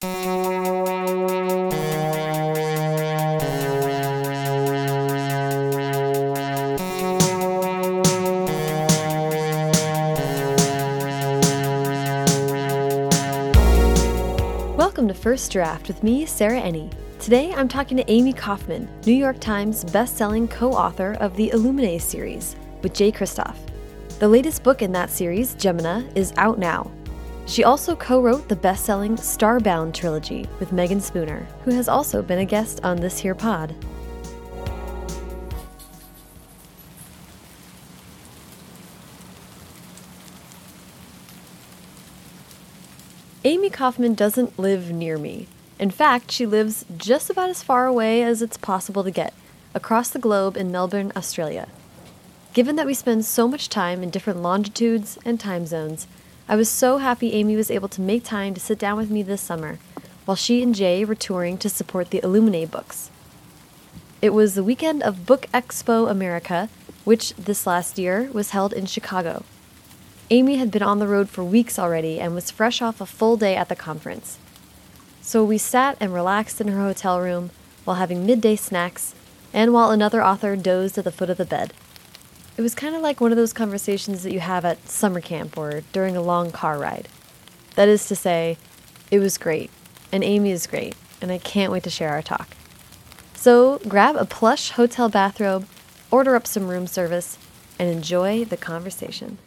Welcome to First Draft with me, Sarah Enni. Today I'm talking to Amie Kaufman, New York Times best-selling co-author of the Illuminae series with Jay Kristoff. The latest book in that series, Gemina, is out now. She also co-wrote the best-selling Starbound trilogy with Meagan Spooner, who has also been a guest on this here pod. Amie Kaufman doesn't live near me. In fact, she lives just about as far away as it's possible to get, across the globe in Melbourne, Australia. Given that we spend so much time in different longitudes and time zones, I was so happy Amie was able to make time to sit down with me this summer while she and Jay were touring to support the Illuminae books. It was the weekend of Book Expo America, which this last year was held in Chicago. Amie had been on the road for weeks already and was fresh off a full day at the conference. So we sat and relaxed in her hotel room while having midday snacks and while another author dozed at the foot of the bed. It was kind of like one of those conversations that you have at summer camp or during a long car ride. That is to say, it was great, and Amie is great, and I can't wait to share our talk. So grab a plush hotel bathrobe, order up some room service, and enjoy the conversation.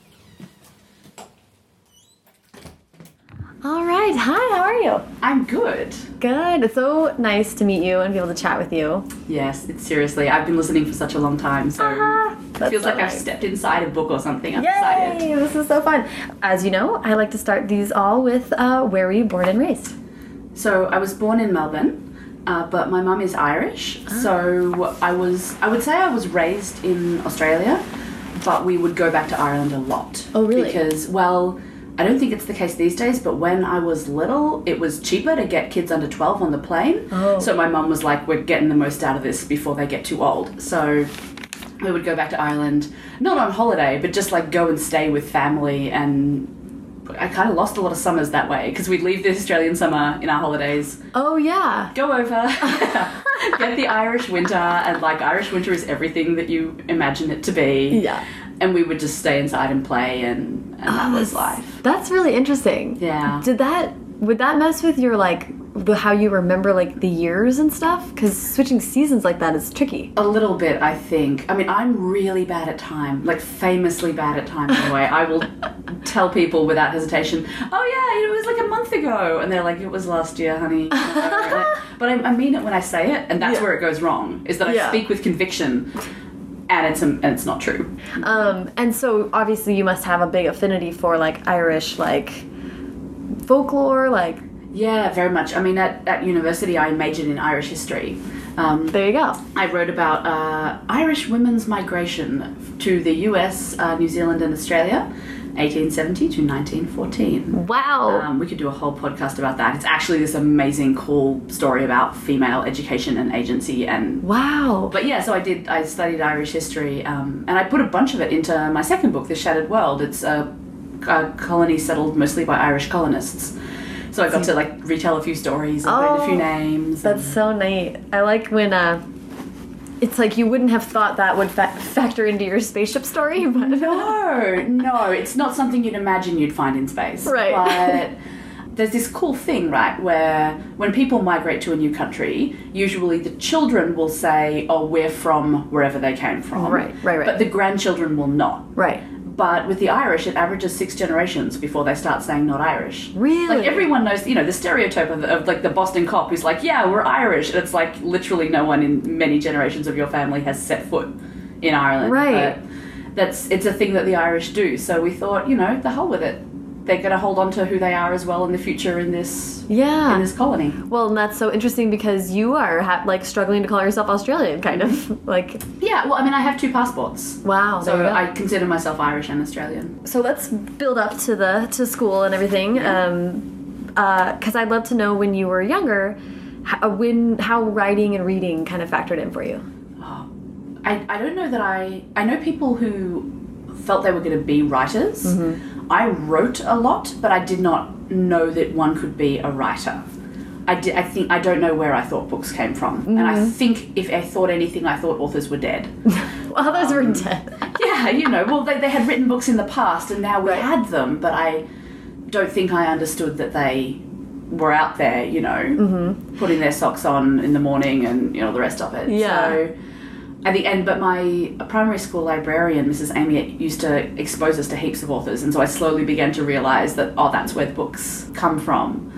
All right. Hi, how are you? I'm good. Good. It's so nice to meet you and be able to chat with you. Yes, it's seriously. I've been listening for such a long time, so Ah, it feels so like I've stepped inside a book or something. I'm Yay! excited. This is so fun. As you know, I like to start these all with uh, where were you born and raised? So I was born in Melbourne, uh, but my mum is Irish. Ah. So I was, I would say I was raised in Australia, but we would go back to Ireland a lot. Oh, really? Because, well, I don't think it's the case these days, but when I was little, it was cheaper to get kids under 12 on the plane. Oh. So my mum was like, we're getting the most out of this before they get too old. So we would go back to Ireland, not on holiday, but just like go and stay with family. And I kind of lost a lot of summers that way because we'd leave the Australian summer in our holidays, Oh yeah. go over, get the Irish winter, and like Irish winter is everything that you imagine it to be. Yeah. And we would just stay inside and play, and, and that oh, was life. That's really interesting. Yeah. Did that would that mess with your like the, how you remember like the years and stuff? Because switching seasons like that is tricky. A little bit, I think. I mean, I'm really bad at time, like famously bad at time anyway. I will tell people without hesitation, oh yeah, it was like a month ago. And they're like, it was last year, honey. but I, I mean it when I say it, and that's Yeah. where it goes wrong, is that I Yeah. speak with conviction. And it's, and it's not true. Um, and so obviously you must have a big affinity for like Irish like folklore. Like Yeah, very much. I mean, at, at university, I majored in Irish history. Um, there you go. I wrote about uh, Irish women's migration to the US, uh, New Zealand, and Australia, 1870 to 1914. Wow. Um, we could do a whole podcast about that. It's actually this amazing, cool story about female education and agency. And wow. but yeah, so I did. I studied Irish history, um, and I put a bunch of it into my second book, The Shattered World. It's a, a colony settled mostly by Irish colonists. So I got to like retell a few stories and learn a few Oh, names. That's so neat. I like when uh, it's like you wouldn't have thought that would fa factor into your spaceship story, but No, no, it's not something you'd imagine you'd find in space. Right. But there's this cool thing, right, where when people migrate to a new country, usually the children will say, oh, we're from wherever they came from. Right, right, right. But the grandchildren will not. right. But with the Irish, it averages six generations before they start saying not Irish. Really? Like everyone knows, you know, the stereotype of, of like the Boston cop who's like, yeah, we're Irish. And it's like literally no one in many generations of your family has set foot in Ireland. Right. But that's, it's a thing that the Irish do. So we thought, you know, the hell with it. They're going to hold on to who they are as well in the future in this, Yeah. in this colony. Well, and that's so interesting because you are ha like struggling to call yourself Australian, kind of like. Yeah, well, I mean, I have two passports. Wow. So. I consider myself Irish and Australian. so let's build up to the to school and everything. Um, because I'd love to know when you were younger, how, when how writing and reading kind of factored in for you. I, I don't know that I I know people who felt they were going to be writers. Mm-hmm. I wrote a lot, but I did not know that one could be a writer. I, did, I think I don't know where I thought books came from, and I mm-hmm. think if I thought anything, I thought authors were dead. Others were in dead. yeah, you know, well they, they had written books in the past, and now we had them, but I don't think I understood that they were out there, you know, mm-hmm. putting their socks on in the morning and you know the rest of it. Yeah. So, at the end, but my primary school librarian, Mrs. Amy, used to expose us to heaps of authors, and so I slowly began to realise that oh, that's where the books come from.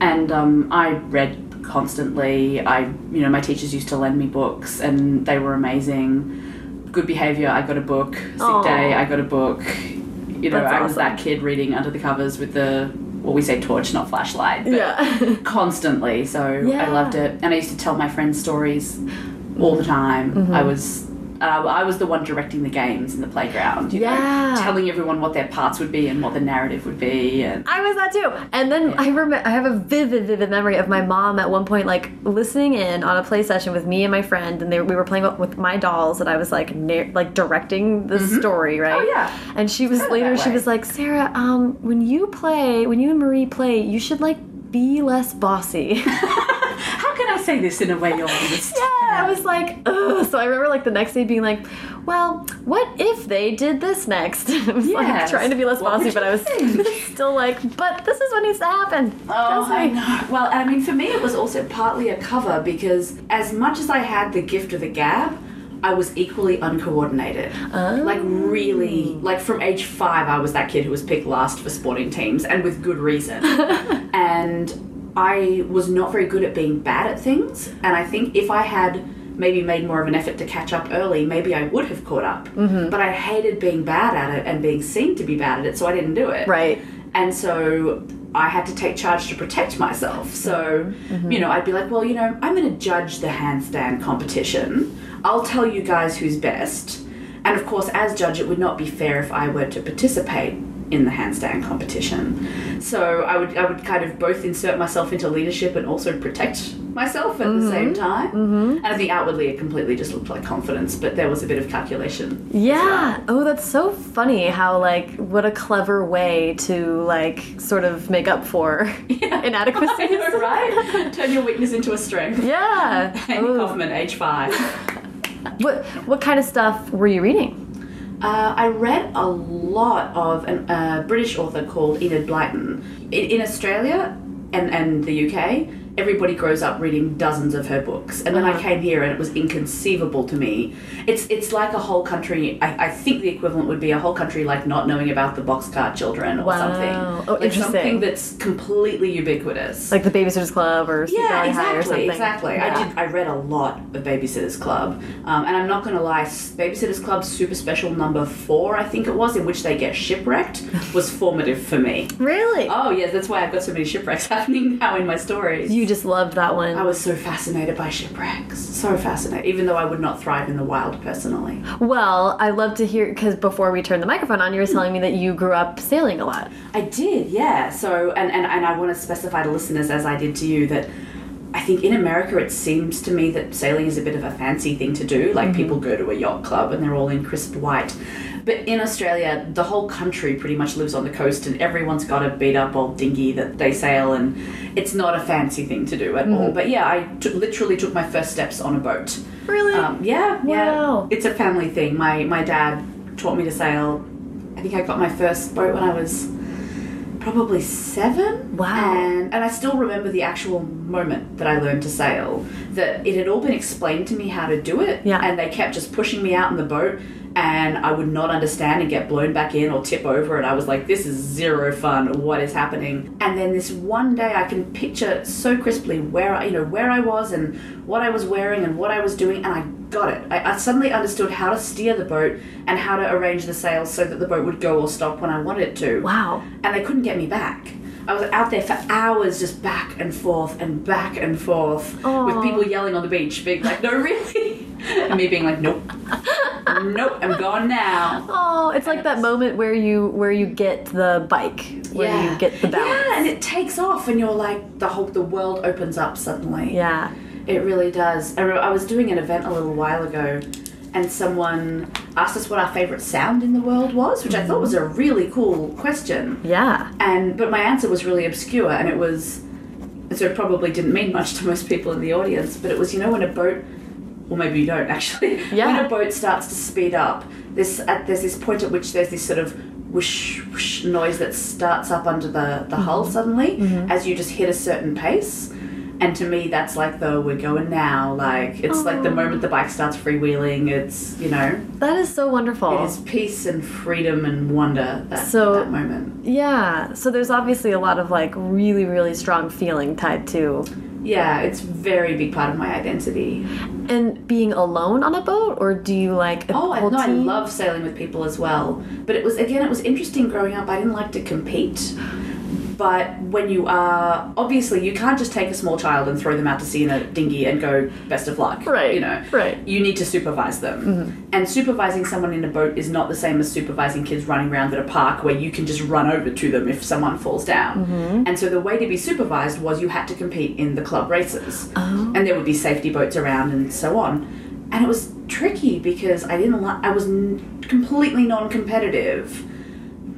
And um, I read constantly. I, you know, my teachers used to lend me books, and they were amazing. Good behaviour, I got a book. Sick Aw. day, I got a book. You know, That's I was awesome. that kid reading under the covers with the well, we say torch, not flashlight, but Yeah. constantly. So Yeah. I loved it, and I used to tell my friends stories all the time. Mm-hmm. I was. Uh, I was the one directing the games in the playground, you Yeah. know, telling everyone what their parts would be and what the narrative would be, and I was that too. And then I remember I have a vivid, vivid memory of my mom at one point like listening in on a play session with me and my friend, and they, we were playing with my dolls, and I was like like directing the story, right? Oh, yeah. And she was later she was like, Sarah, um, when you play, when you and Marie play, you should like be less bossy. how can I say this in a way you'll understand? Yeah, I was like, ugh. So I remember like the next day being like, well, what if they did this next? I was like trying to be less bossy, but I was think? still like, but this is what needs to happen. Oh, I know. Well, I mean, for me, it was also partly a cover because as much as I had the gift of the gab, I was equally uncoordinated. Oh. Like, really, like from age five, I was that kid who was picked last for sporting teams and with good reason. and I was not very good at being bad at things. And I think if I had maybe made more of an effort to catch up early, maybe I would have caught up. Mm-hmm. But I hated being bad at it and being seen to be bad at it, so I didn't do it. Right. And so I had to take charge to protect myself. So, you know, I'd be like, well, you know, I'm going to judge the handstand competition. I'll tell you guys who's best. And of course, as judge, it would not be fair if I were to participate in the handstand competition. So I would I would kind of both insert myself into leadership and also protect myself at the same time. Mm-hmm. And I think outwardly it completely just looked like confidence, but there was a bit of calculation. Yeah. Oh, that's so funny how like what a clever way to like sort of make up for inadequacies. I know, right? Turn your weakness into a strength. Yeah. Amie. Kaufman, age five. What what kind of stuff were you reading? Uh, I read a lot of a uh, British author called Enid Blyton. In, in Australia and, and the UK, everybody grows up reading dozens of her books. And then I Uh-huh. came here and it was inconceivable to me. It's it's like a whole country, I, I think the equivalent would be a whole country like not knowing about the Boxcar Children or Wow. something. Oh, like interesting. something that's completely ubiquitous. Like the Babysitters Club or Yeah, exactly, something. exactly. Yeah. I did. I read a lot of Babysitters Club, um, and I'm not going to lie. Babysitters Club Super Special number four, I think it was, in which they get shipwrecked, was formative for me. Really? Oh yes, that's why I've got so many shipwrecks happening now in my stories. You just loved that one. I was so fascinated by shipwrecks, so fascinated. Even though I would not thrive in the wild personally. Well, I love to hear because before we turned the microphone on, you were hmm. telling me that you grew up sailing a lot. I did, yeah. So, and, and, and I want to specify to listeners, as I did to you, that I think in America it seems to me that sailing is a bit of a fancy thing to do. Like mm-hmm. people go to a yacht club and they're all in crisp white. But in Australia, the whole country pretty much lives on the coast and everyone's got a beat up old dinghy that they sail and it's not a fancy thing to do at all. But yeah, I literally took my first steps on a boat. Really? Um, yeah, yeah. Wow. It's a family thing. My my dad taught me to sail. I think I got my first boat when I was probably seven. Wow. And and I still remember the actual moment that I learned to sail. That it had all been explained to me how to do it. Yeah. And they kept just pushing me out in the boat. And I would not understand and get blown back in or tip over, and I was like, "This is zero fun. What is happening?" And then this one day, I can picture so crisply where I, you know, where I was and what I was wearing and what I was doing, and I got it. I, I suddenly understood how to steer the boat and how to arrange the sails so that the boat would go or stop when I wanted it to wow. and they couldn't get me back. I was out there for hours, just back and forth and back and forth, Aw. with people yelling on the beach, being like, "No, really," and me being like, "Nope, nope, I'm gone now." Oh, it's like that moment where you where you get the bike, where you get the balance. Yeah, and it takes off, and you're like, the whole the world opens up suddenly. Yeah. It really does. I, I was doing an event a little while ago, and someone asked us what our favorite sound in the world was, which I thought was a really cool question. Yeah. and but my answer was really obscure and it was so it probably didn't mean much to most people in the audience. But it was, you know, when a boat, or maybe you don't actually, Yeah. when a boat starts to speed up, this at there's this point at which there's this sort of whoosh whoosh noise that starts up under the the hull suddenly mm-hmm. as you just hit a certain pace. And to me, that's like the we're going now. Like it's like the moment the bike starts freewheeling. It's you know, That is so wonderful. it is peace and freedom and wonder. That, So- that moment. Yeah. So there's obviously a lot of like really, really strong feeling tied to Yeah, it's very big part of my identity. and being alone on a boat, or do you like Oh, I, no, I love sailing with people as well. But it was again, it was interesting growing up. I didn't like to compete. But when you are obviously you can't just take a small child and throw them out to sea in a dinghy and go best of luck. Right, You know. right. You need to supervise them. Mm-hmm. And supervising someone in a boat is not the same as supervising kids running around at a park where you can just run over to them if someone falls down. Mm-hmm. And so the way to be supervised was you had to compete in the club races. Oh. And there would be safety boats around and so on. And it was tricky because I didn't like I was n- completely non-competitive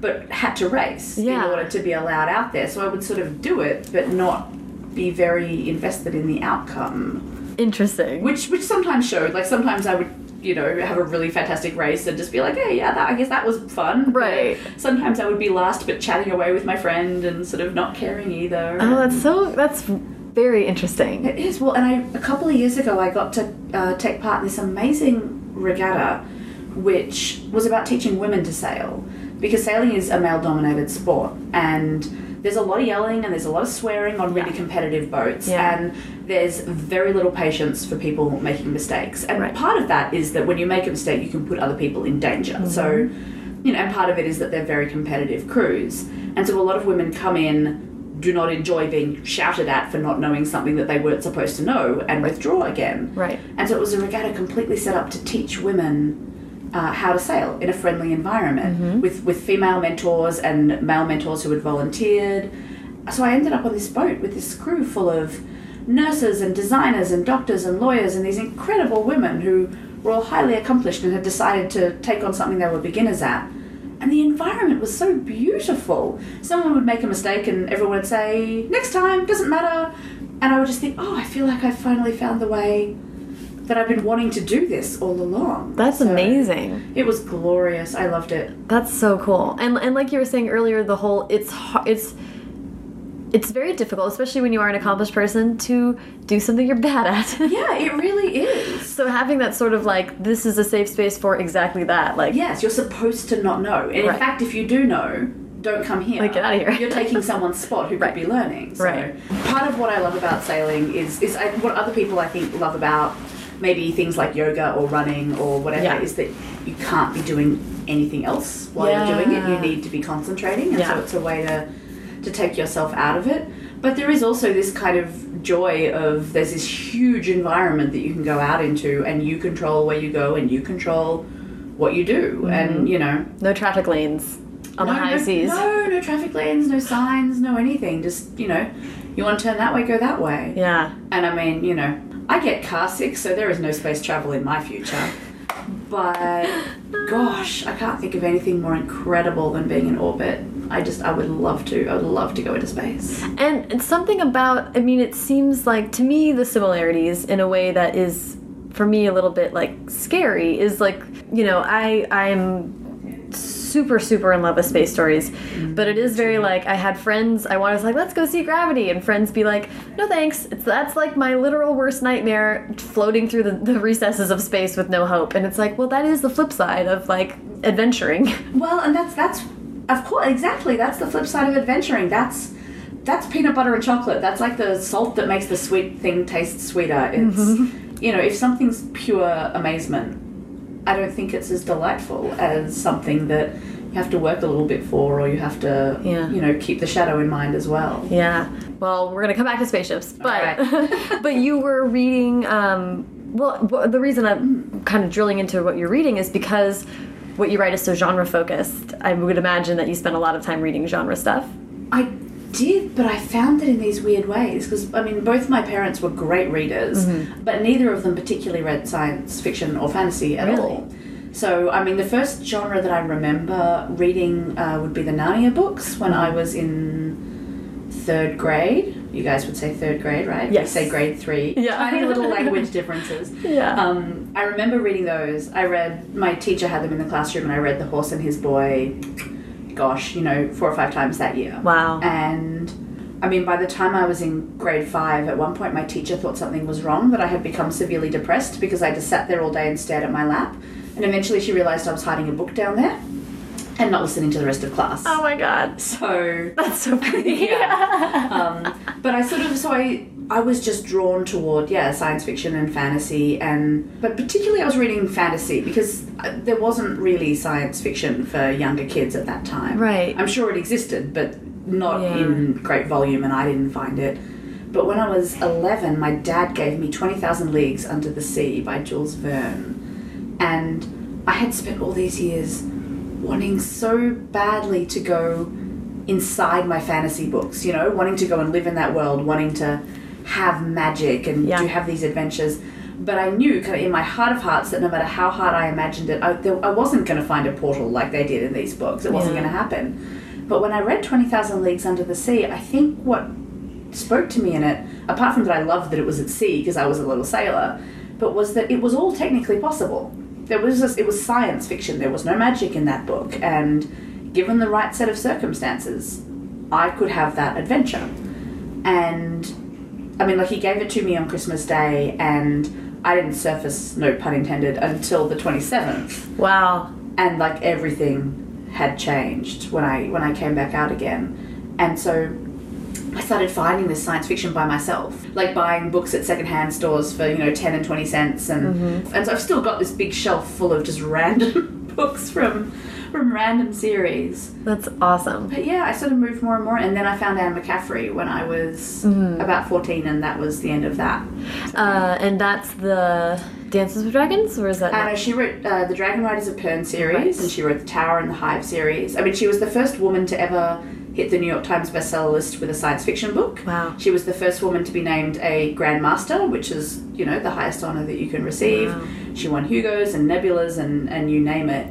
but had to race Yeah. in order to be allowed out there. So I would sort of do it but not be very invested in the outcome Interesting. which which sometimes showed like sometimes i would you know have a really fantastic race and just be like hey yeah that, i guess that was fun But Right. sometimes i would be last but chatting away with my friend and sort of not caring either oh, that's so. That's very interesting. it is well and i a couple of years ago i got to uh, take part in this amazing regatta which was about teaching women to sail because sailing is a male dominated sport and there's a lot of yelling and there's a lot of swearing on really Yeah. competitive boats Yeah. and there's very little patience for people making mistakes and Right. part of that is that when you make a mistake you can put other people in danger Mm-hmm. so you know and part of it is that they're very competitive crews and so a lot of women come in do not enjoy being shouted at for not knowing something that they weren't supposed to know and withdraw again Right. and so it was a regatta completely set up to teach women uh, how to sail in a friendly environment with, with female mentors and male mentors who had volunteered. So I ended up on this boat with this crew full of nurses and designers and doctors and lawyers and these incredible women who were all highly accomplished and had decided to take on something they were beginners at. And the environment was so beautiful. Someone would make a mistake and everyone would say, next time, doesn't matter. And I would just think, oh, I feel like I finally found the way that I've been wanting to do this all along. That's So, amazing. It was glorious. I loved it. That's so cool. And and like you were saying earlier, the whole it's it's it's very difficult, especially when you are an accomplished person, to do something you're bad at. Yeah, it really is. so having that sort of like this is a safe space for exactly that, like Yes, you're supposed to not know. And in fact, if you do know, don't come here. Like, get outta here. You're taking someone's spot who Right. could be learning. So Right. part of what I love about sailing is is I, what other people I think love about maybe things like yoga or running or whatever Yeah. is that you can't be doing anything else while you're doing it. You need to be concentrating, and so it's a way to to take yourself out of it. But there is also this kind of joy of there's this huge environment that you can go out into, and you control where you go, and you control what you do, mm-hmm. and you know no traffic lanes on the no, high no, seas. No, no traffic lanes, no signs, no anything. Just, you know, you want to turn that way, go that way. Yeah. And I mean, you know, I get car sick, so there is no space travel in my future. But gosh, I can't think of anything more incredible than being in orbit. I just, I would love to. I would love to go into space. And it's something about, I mean, it seems like to me the similarities in a way that is, for me, a little bit like scary is like, you know, I I'm super super in love with space stories, mm-hmm. but it is very mm-hmm. like I had friends I wanted to like let's go see Gravity, and friends be like, no thanks, it's that's like my literal worst nightmare, floating through the, the recesses of space with no hope, and it's like, well, that is the flip side of like adventuring. Well, and that's that's of course exactly. That's the flip side of adventuring. That's that's peanut butter and chocolate. That's like the salt that makes the sweet thing taste sweeter. It's mm-hmm. you know, if something's pure amazement, I don't think it's as delightful as something that you have to work a little bit for, or you have to Yeah. you know keep the shadow in mind as well. Yeah. Well, we're gonna come back to spaceships, but Alright. but you were reading. Um, well, the reason I'm kind of drilling into what you're reading is because what you write is so genre focused. I would imagine that you spend a lot of time reading genre stuff. I did, but I found it in these weird ways because I mean, both my parents were great readers, but neither of them particularly read science fiction or fantasy at Really? all. So, I mean, the first genre that I remember reading uh, would be the Narnia books when I was in third grade. you guys would say third grade, right? Yes. We say grade three. Yeah. Tiny little language differences. Yeah. Um, I remember reading those. I read, my teacher had them in the classroom, and I read The Horse and His Boy, gosh, you know, four or five times that year. Wow. And I mean, by the time I was in grade five, at one point my teacher thought something was wrong, that I had become severely depressed because I just sat there all day and stared at my lap. And eventually she realized I was hiding a book down there and not listening to the rest of class. oh my god. So That's so funny. yeah. um, but I sort of so I I was just drawn toward yeah science fiction and fantasy and but particularly I was reading fantasy because uh, there wasn't really science fiction for younger kids at that time. Right. I'm sure it existed, but not Yeah. in great volume, and I didn't find it. But when I was 11, my dad gave me 20,000 Leagues Under the Sea by Jules Verne. And I had spent all these years wanting so badly to go inside my fantasy books, you know, wanting to go and live in that world, wanting to have magic and Yeah. to have these adventures. But I knew kind of in my heart of hearts that no matter how hard I imagined it, I, there, I wasn't going to find a portal like they did in these books. It wasn't going to happen. But when I read 20,000 Leagues Under the Sea, I think what spoke to me in it, apart from that I loved that it was at sea because I was a little sailor, but was that it was all technically possible. There was just, it was science fiction. There was no magic in that book, and given the right set of circumstances, I could have that adventure. And I mean, like he gave it to me on Christmas Day, and I didn't surface, no pun intended, until the 27th Wow. and like everything had changed when I when I came back out again, and so I started finding this science fiction by myself, like buying books at secondhand stores for you know ten and twenty cents, and mm-hmm. and so I've still got this big shelf full of just random books from from random series. That's awesome. But yeah, I sort of moved more and more, and then I found Anne McCaffrey when I was about fourteen, and that was the end of that. Uh, and that's the Dances with Dragons, or is that? I know she wrote uh, the Dragon Riders of Pern series, Right. and she wrote the Tower and the Hive series. I mean, she was the first woman to ever hit the New York Times bestseller list with a science fiction book. Wow. She was the first woman to be named a Grand Master, which is you know the highest honor that you can receive. Wow. She won Hugo's and Nebulas and and you name it.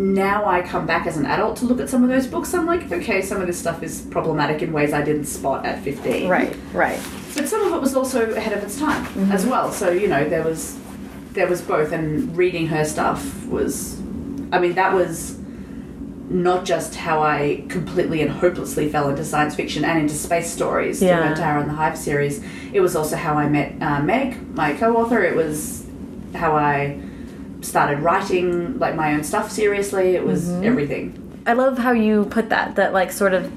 Now I come back as an adult to look at some of those books. I'm like, okay, some of this stuff is problematic in ways I didn't spot at 15. Right. Right. But some of it was also ahead of its time as well. So you know there was there was both, and reading her stuff was, I mean, that was not just how I completely and hopelessly fell into science fiction and into space stories Yeah. her Tower and the Hive series. It was also how I met uh, Meg, my co-author. It was how I started writing like my own stuff seriously. It was everything. I love how you put that. That like sort of.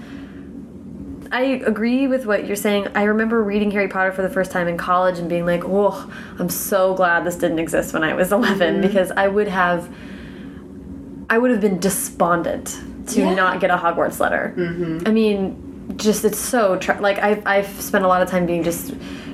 I agree with what you're saying. I remember reading Harry Potter for the first time in college and being like, "Oh, I'm so glad this didn't exist when I was 11 because I would have, I would have been despondent to Yeah. not get a Hogwarts letter. Mm-hmm. I mean, just it's so tra- like I've I've spent a lot of time being just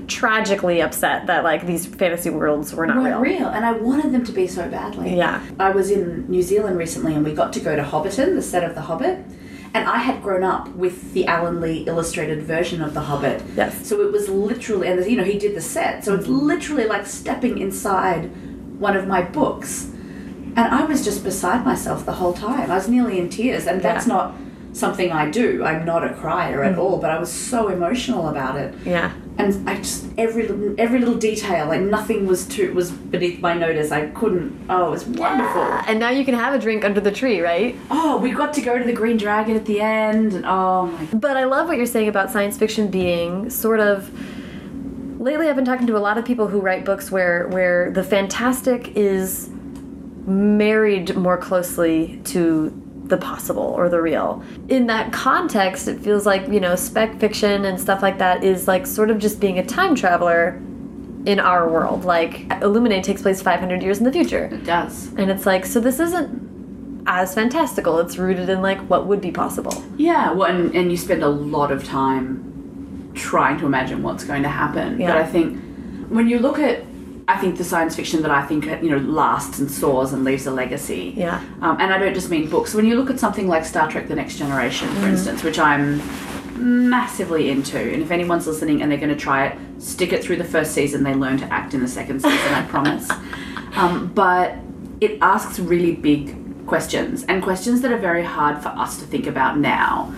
tragically upset that like these fantasy worlds were not real. real, and I wanted them to be so badly. Yeah. I was in New Zealand recently, and we got to go to Hobbiton, the set of The Hobbit. And I had grown up with the Alan Lee illustrated version of The Hobbit. Yes. So it was literally, and you know, he did the set, so it's mm-hmm. literally like stepping inside one of my books. And I was just beside myself the whole time. I was nearly in tears, and that's Yeah. not something I do. I'm not a crier at mm. all, but I was so emotional about it Yeah. And I just every little every little detail, like nothing was too was beneath my notice. I couldn't. Oh, it was wonderful. And now you can have a drink under the tree, right? Oh, we got to go to the Green Dragon at the end, and oh my. But I love what you're saying about science fiction being sort of. Lately, I've been talking to a lot of people who write books where where the fantastic is married more closely to the possible or the real. In that context, it feels like you know spec fiction and stuff like that is like sort of just being a time traveler in our world. Like Illuminae takes place 500 years in the future. It does. And it's like, so this isn't as fantastical. It's rooted in like what would be possible. Yeah. Well, and, and you spend a lot of time trying to imagine what's going to happen. Yeah. But I think when you look at, I think the science fiction that I think you know lasts and soars and leaves a legacy. Yeah. Um, and I don't just mean books. When you look at something like Star Trek: The Next Generation, for instance, which I'm massively into, and if anyone's listening and they're going to try it, stick it through the first season. They learn to act in the second season, I promise. Um, but it asks really big questions and questions that are very hard for us to think about now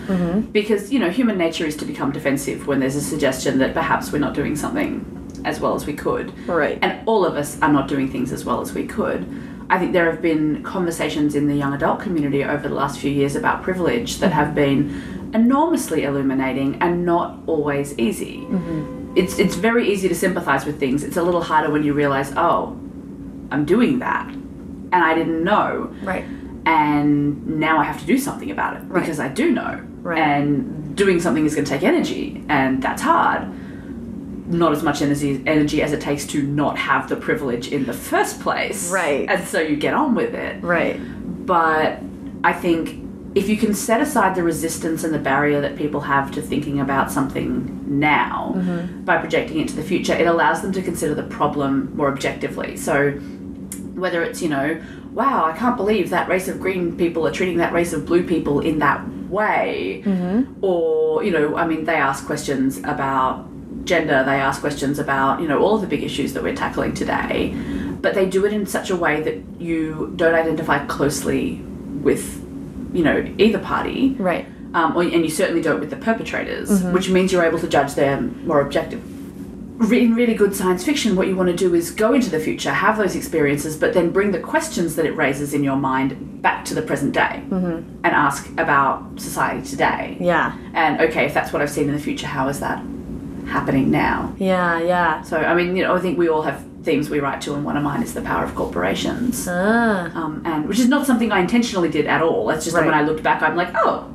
because you know human nature is to become defensive when there's a suggestion that perhaps we're not doing something as well as we could Right. and all of us are not doing things as well as we could i think there have been conversations in the young adult community over the last few years about privilege that have been enormously illuminating and not always easy mm-hmm. it's it's very easy to sympathize with things it's a little harder when you realize oh i'm doing that and i didn't know Right. and now I have to do something about it Right. because I do know. Right. And doing something is going to take energy, and that's hard. Not as much energy energy as it takes to not have the privilege in the first place. Right. And so you get on with it. Right. But I think if you can set aside the resistance and the barrier that people have to thinking about something now mm-hmm. by projecting it to the future, it allows them to consider the problem more objectively. So whether it's, you know, wow, I can't believe that race of green people are treating that race of blue people in that way. Mm-hmm. Or, you know, I mean, they ask questions about gender, they ask questions about, you know, all of the big issues that we're tackling today. But they do it in such a way that you don't identify closely with, you know, either party. Right. Um, or, and you certainly don't with the perpetrators, which means you're able to judge them more objective. Re- In really good science fiction, what you want to do is go into the future, have those experiences, but then bring the questions that it raises in your mind back to the present day and ask about society today. Yeah. And okay, if that's what I've seen in the future, how is that happening now? Yeah. Yeah. So, I mean, you know, I think we all have themes we write to, and one of mine is the power of corporations. Ah. Um, and which is not something I intentionally did at all. It's just that when I looked back, I'm like, oh,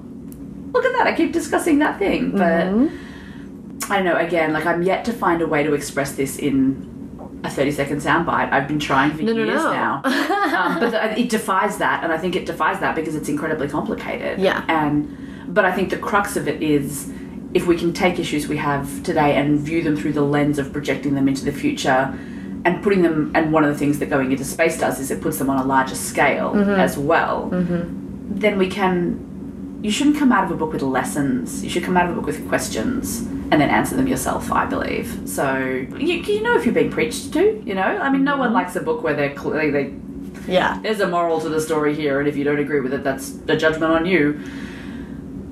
look at that! I keep discussing that thing, but Mm-hmm. I don't know. Again, like I'm yet to find a way to express this in a 30 second soundbite. I've been trying for No, no, years no. now, um, but the, it defies that, and I think it defies that because it's incredibly complicated. Yeah. and but I think the crux of it is. If we can take issues we have today and view them through the lens of projecting them into the future and putting them, and one of the things that going into space does is it puts them on a larger scale Mm-hmm. as well, then we can. You shouldn't come out of a book with lessons. You should come out of a book with questions and then answer them yourself, I believe. So, you, you know if you're being preached to, you know? I mean, no one likes a book where they're clearly, they, Yeah. there's a moral to the story here, and if you don't agree with it, that's a judgment on you.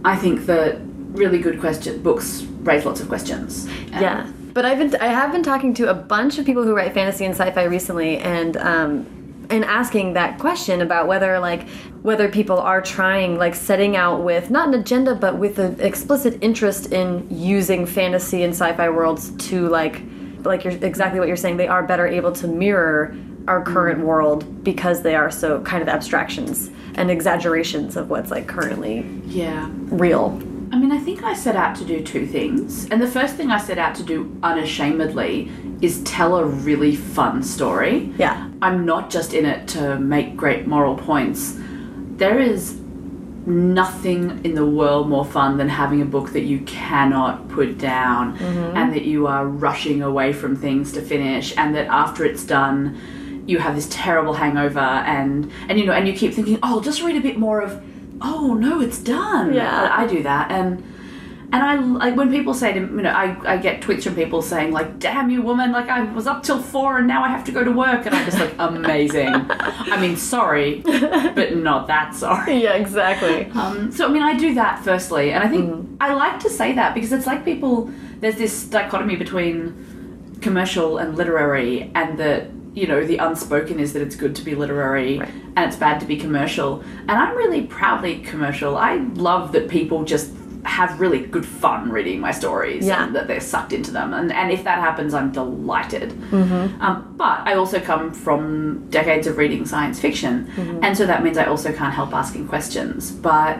I think that really good question books raise lots of questions. And- Yeah, but I've been I have been talking to a bunch of people who write fantasy and sci-fi recently, and um, and asking that question about whether like whether people are trying like setting out with not an agenda but with an explicit interest in using fantasy and sci-fi worlds to like like you're exactly what you're saying they are better able to mirror our current world because they are so kind of abstractions and exaggerations of what's like currently Yeah. real I mean, I think I set out to do two things. And the first thing I set out to do unashamedly is tell a really fun story. yeah I'm not just in it to make great moral points. There is nothing in the world more fun than having a book that you cannot put down mm-hmm. and that you are rushing away from things to finish and that after it's done you have this terrible hangover and and you know and you keep thinking oh just read a bit more of oh no it's done. Yeah. I do that and and I like when people say to you know I, I get tweets from people saying like damn you woman like I was up till four and now I have to go to work and I'm just like amazing. I mean sorry but not that sorry. Yeah exactly. Um, so I mean I do that firstly and I think I like to say that because it's like people there's this dichotomy between commercial and literary and that you know the unspoken is that it's good to be literary Right. and it's bad to be commercial. And I'm really proudly commercial. I love that people just have really good fun reading my stories Yeah. and that they're sucked into them. And, and if that happens I'm delighted. Um, but I also come from decades of reading science fiction. And so that means I also can't help asking questions. But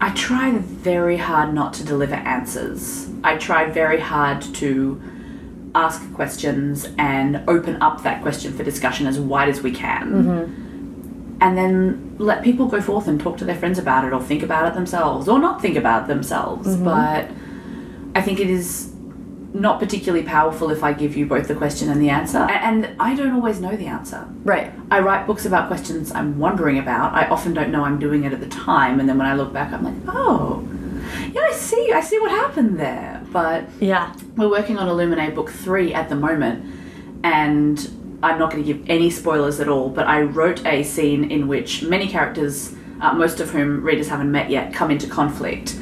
I try very hard not to deliver answers. I try very hard to ask questions and open up that question for discussion as wide as we can. Mm-hmm. And then let people go forth and talk to their friends about it or think about it themselves or not think about it themselves. Mm-hmm. But I think it is not particularly powerful if I give you both the question and the answer. And I don't always know the answer. right I write books about questions I'm wondering about. I often don't know I'm doing it at the time, and then when I look back, I'm like, oh, yeah, I see, I see what happened there. But yeah we're working on Illuminae Book 3 at the moment, and I'm not going to give any spoilers at all, but I wrote a scene in which many characters, uh, most of whom readers haven't met yet, come into conflict,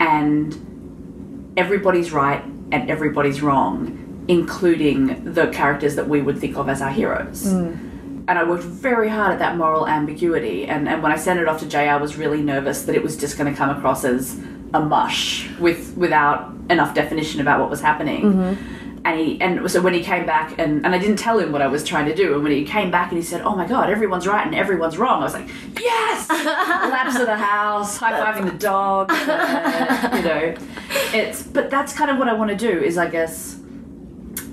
and everybody's right and everybody's wrong, including the characters that we would think of as our heroes. And I worked very hard at that moral ambiguity. And, and when I sent it off to Jay, I was really nervous that it was just going to come across as a mush with without enough definition about what was happening. And he and so when he came back and, and I didn't tell him what I was trying to do. And when he came back and he said, "Oh my God, everyone's right and everyone's wrong," I was like, "Yes!" Laps of the house, high fiving the dog. uh, you know, it's but that's kind of what I want to do. Is I guess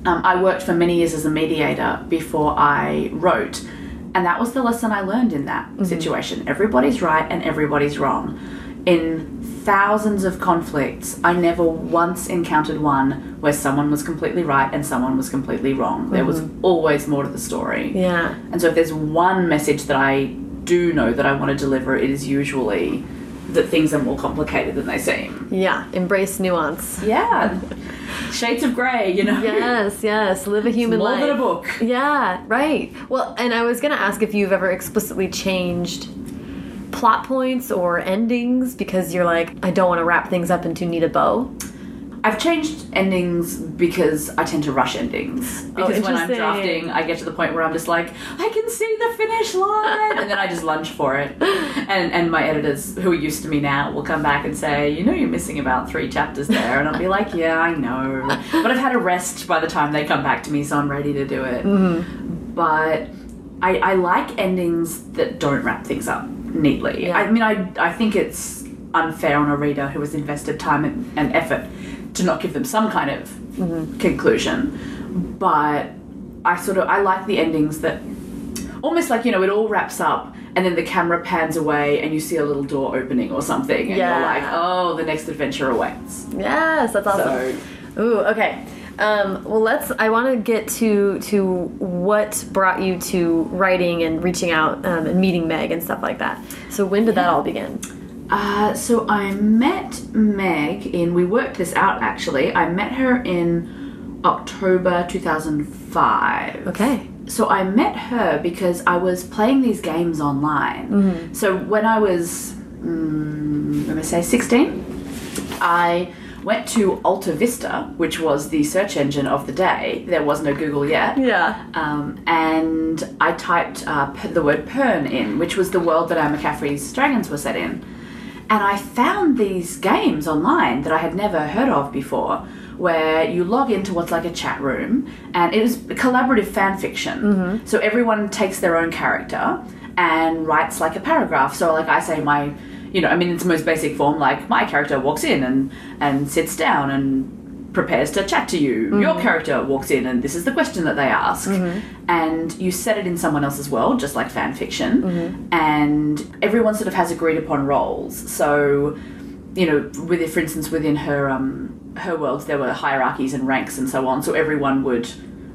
um, I worked for many years as a mediator before I wrote, and that was the lesson I learned in that situation. Everybody's right and everybody's wrong. In thousands of conflicts, I never once encountered one where someone was completely right and someone was completely wrong. There was mm-hmm. always more to the story. Yeah. And so if there's one message that I do know that I want to deliver, it is usually that things are more complicated than they seem. Yeah. Embrace nuance. Yeah. Shades of grey, you know. Yes, yes. Live a human More life. than a book. Yeah, right. Well, and I was going to ask if you've ever explicitly changed plot points or endings because you're like, I don't want to wrap things up into neat a bow. I've changed endings because I tend to rush endings. Oh, because when I'm drafting, I get to the point where I'm just like, I can see the finish line, and then I just lunge for it. And and my editors, who are used to me now, will come back and say, you know, you're missing about three chapters there, and I'll be like, yeah, I know, but I've had a rest by the time they come back to me, so I'm ready to do it. Mm-hmm. But I, I like endings that don't wrap things up neatly. Yeah. I mean, I I think it's unfair on a reader who has invested time and, and effort to not give them some kind of mm-hmm. conclusion. But I sort of I like the endings that almost like you know it all wraps up and then the camera pans away and you see a little door opening or something and Yeah. you're like oh the next adventure awaits. Yes, that's awesome. Ooh, okay. Um, well, let's. I want to get to to what brought you to writing and reaching out um, and meeting Meg and stuff like that. So when did that all begin? Uh, so I met Meg in, we worked this out actually. I met her in October 2005. Okay. So I met her because I was playing these games online. So when I was, mm, let me say, 16, I went to Alta Vista, which was the search engine of the day. There was no Google yet. Yeah. Um, and I typed uh, the word Pern in, which was the world that Anne McCaffrey's dragons were set in. And I found these games online that I had never heard of before, where you log into what's like a chat room, and it was collaborative fan fiction. So everyone takes their own character and writes like a paragraph. So, like, I say, my you know, I mean, it's most basic form. Like my character walks in and and sits down and prepares to chat to you. Mm-hmm. Your character walks in and this is the question that they ask, mm-hmm. and you set it in someone else's world, just like fan fiction. Mm-hmm. And everyone sort of has agreed upon roles. So, you know, with for instance, within her um her world, there were hierarchies and ranks and so on. So everyone would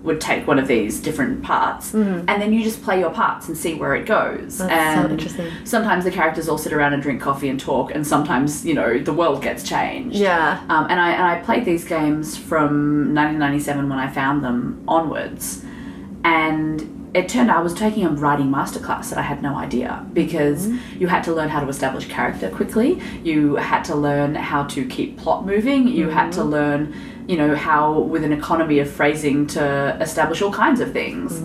would take one of these different parts mm-hmm. and then you just play your parts and see where it goes That's so and interesting. sometimes the characters all sit around and drink coffee and talk, and sometimes you know the world gets changed. Yeah. Um, and I and I played these games from 1997 when I found them onwards, and it turned out I was taking a writing masterclass that I had no idea because mm-hmm. you had to learn how to establish character quickly. You had to learn how to keep plot moving. You had to mm-hmm. learn, you know, how with an economy of phrasing to establish all kinds of things.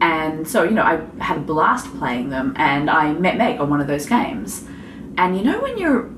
And so, you know, I had a blast playing them, and I met Meg on one of those games. And you know, when you're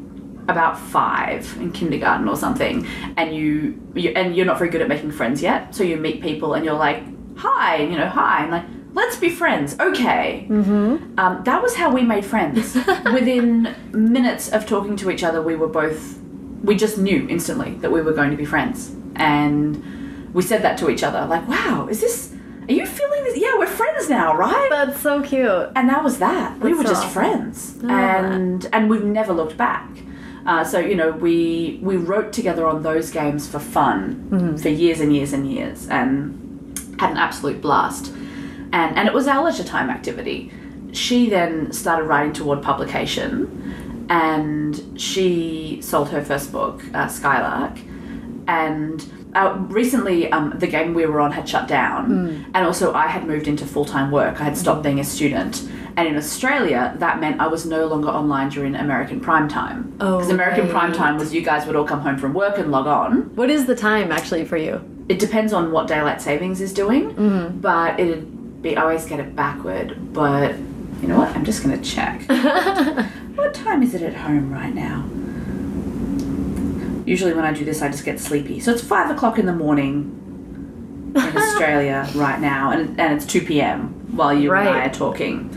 about five in kindergarten or something, and you, you and you're not very good at making friends yet, so you meet people, and you're like, "Hi," and, you know, "Hi," and like, "Let's be friends." Okay. Mm-hmm. Um, that was how we made friends. Within minutes of talking to each other, we were both. We just knew instantly that we were going to be friends, and we said that to each other, like, "Wow, is this?" Are you feeling this? Yeah, we're friends now, right? That's so cute. and that was that. we were so just awesome. friends, that. and and we've never looked back. Uh, so you know, we we wrote together on those games for fun Mm-hmm. for years and years and years, and had an absolute blast. And and it was our leisure time activity. She then started writing toward publication, and she sold her first book, uh, Skylark, and uh, recently um, the game we were on had shut down, and also I had moved into full time work. I had stopped being a student, and in Australia that meant I was no longer online during American prime time. Oh, because American right. prime time was you guys would all come home from work and log on. What is the time actually for you? It depends on what daylight savings is doing, Mm-hmm. but it'd be I always get it backward. But you know what? I'm just gonna check. what time is it at home right now? Usually when I do this, I just get sleepy. So it's five o'clock in the morning in Australia right now, and, and it's 2 p.m. while you and I Right. are talking.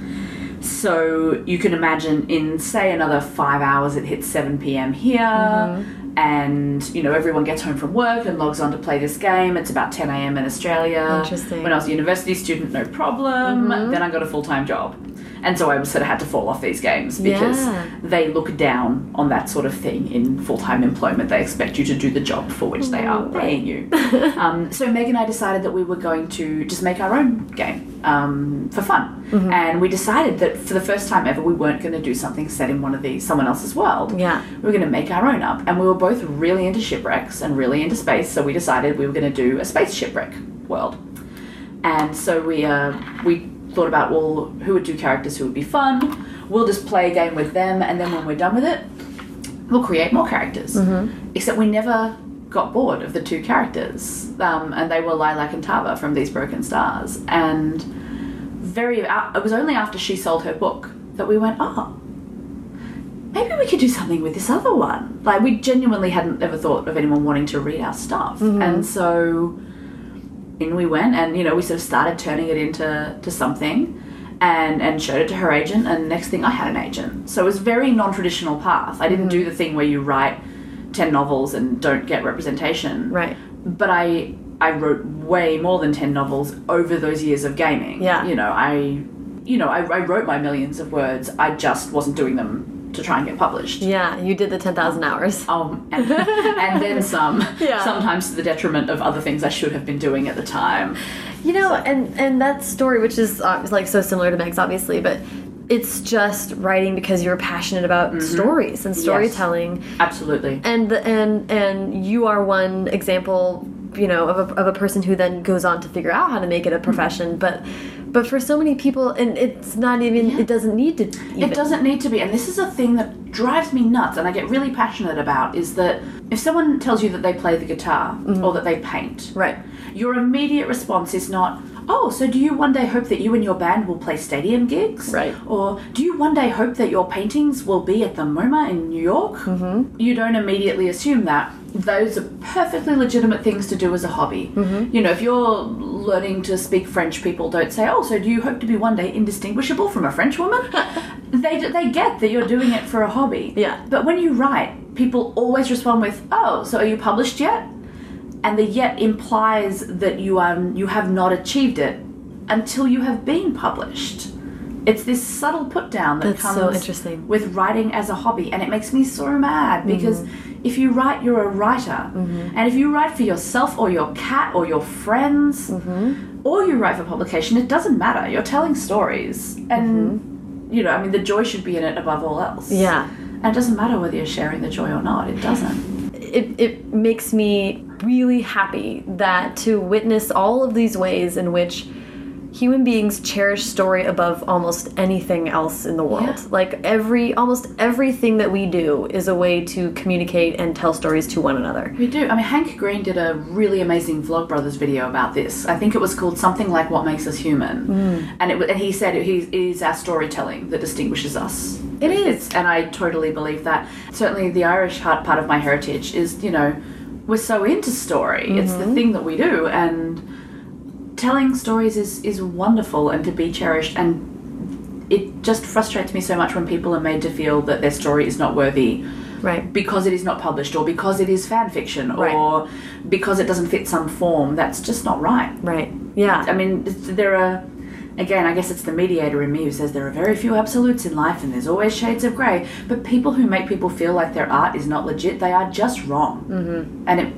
So you can imagine in, say, another five hours, it hits 7 p.m. here, Mm-hmm. and you know, everyone gets home from work and logs on to play this game. It's about 10 a.m. in Australia. Interesting. Mm-hmm. When I was a university student, no problem. Then I got a full time job. And so I sort of had to fall off these games because Yeah. they look down on that sort of thing in full time employment. They expect you to do the job for which they are paying you. um, so Meg and I decided that we were going to just make our own game um, for fun. And we decided that for the first time ever, we weren't going to do something set in one of these, someone else's world. Yeah. We were going to make our own up. And we were both really into shipwrecks and really into space. So we decided we were going to do a space shipwreck world. And so we uh, we thought about well, who would do characters who would be fun. We'll just play a game with them, and then when we're done with it, we'll create more characters. Except we never got bored of the two characters, um, and they were Lilac and Tarver from These Broken Stars. And very, uh, it was only after she sold her book that we went, oh. Maybe we could do something with this other one. Like we genuinely hadn't ever thought of anyone wanting to read our stuff, and so in we went and you know we sort of started turning it into to something and and showed it to her agent and next thing I had an agent. So it was a very non-traditional path. I didn't mm-hmm. do the thing where you write 10 novels and don't get representation. Right. but I I wrote way more than 10 novels over those years of gaming. Yeah. you know I you know I, I wrote my millions of words. I just wasn't doing them to try and get published Yeah, you did the 10,000 hours. um, and, and then some. Yeah. Sometimes to the detriment of other things I should have been doing at the time. You know, and and that story, which is uh, like so similar to Meg's, obviously, but it's just writing because you're passionate about stories and storytelling, Absolutely. and and and you are one example, you know, of a, of a person who then goes on to figure out how to make it a profession, but. But for so many people, and it's not even, it doesn't need to even. It doesn't need to be, and this is a thing that drives me nuts, and I get really passionate about. Is that if someone tells you that they play the guitar mm-hmm. or that they paint, Right. your immediate response is not, "Oh, so do you one day hope that you and your band will play stadium gigs?" Right. Or do you one day hope that your paintings will be at the MoMA in New York? Mm-hmm. You don't immediately assume that. Those are perfectly legitimate things to do as a hobby. Mm-hmm. You know, if you're learning to speak French, people don't say, "Oh, so do you hope to be one day indistinguishable from a French woman?" they they get that you're doing it for a hobby. Yeah. But when you write, people always respond with, "Oh, so are you published yet?" And the yet implies that you um you have not achieved it until you have been published. It's this subtle put down that That's comes so interesting. with writing as a hobby, and it makes me so mad mm-hmm. because if you write, you're a writer, mm-hmm. and if you write for yourself or your cat or your friends, mm-hmm. or you write for publication, it doesn't matter. You're telling stories, and you know, I mean, the joy should be in it above all else. Yeah. and it doesn't matter whether you're sharing the joy or not. It doesn't. it, it makes me really happy that to witness all of these ways in which human beings cherish story above almost anything else in the world. Yeah. Like every almost everything that we do is a way to communicate and tell stories to one another. We do. I mean, Hank Green did a really amazing Vlogbrothers video about this. I think it was called something like "What Makes Us Human," mm. and it and he said it, it is our storytelling that distinguishes us. It is. It's- and I totally believe that. Certainly, the Irish heart part of my heritage is, you know, we're so into story. It's the mm-hmm. thing that we do, and telling stories is is wonderful and to be cherished. And it just frustrates me so much when people are made to feel that their story is not worthy Right. because it is not published or because it is fan fiction Right. or because it doesn't fit some form that's just not right Right. Yeah. i mean there are again i guess it's the mediator in me who says there are very few absolutes in life and there's always shades of grey but people who make people feel like their art is not legit they are just wrong mm-hmm. and it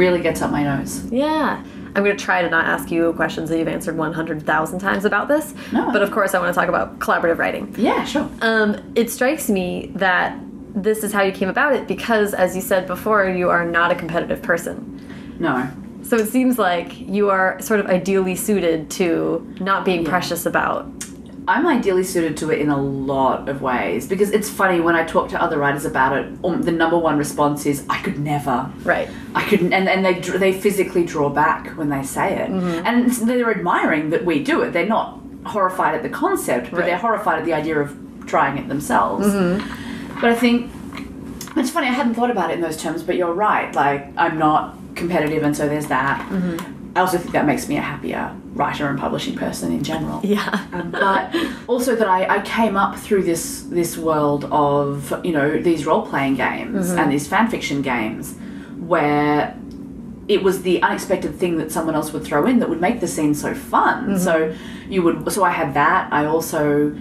really gets up my nose Yeah. I'm going to try to not ask you questions that you've answered 100,000 times about this. No. But of course, I want to talk about collaborative writing. yeah sure Um, it strikes me that this is how you came about it because, as you said before, you are not a competitive person. No. So it seems like you are sort of ideally suited to not being Yeah. precious about. I'm ideally suited to it in a lot of ways because it's funny when I talk to other writers about it. Um, the number one response is, "I could never." Right. I couldn't, and, and they they physically draw back when they say it, Mm-hmm. and they're admiring that we do it. They're not horrified at the concept, but Right. they're horrified at the idea of trying it themselves. Mm-hmm. But I think it's funny. I hadn't thought about it in those terms, but you're right. Like I'm not competitive, and so there's that. Mm-hmm. I also think that makes me a happier writer and publishing person in general Yeah. um, but also that I, I came up through this this world of you know these role playing games and these fan fiction games where it was the unexpected thing that someone else would throw in that would make the scene so fun. So you would so I had that. I also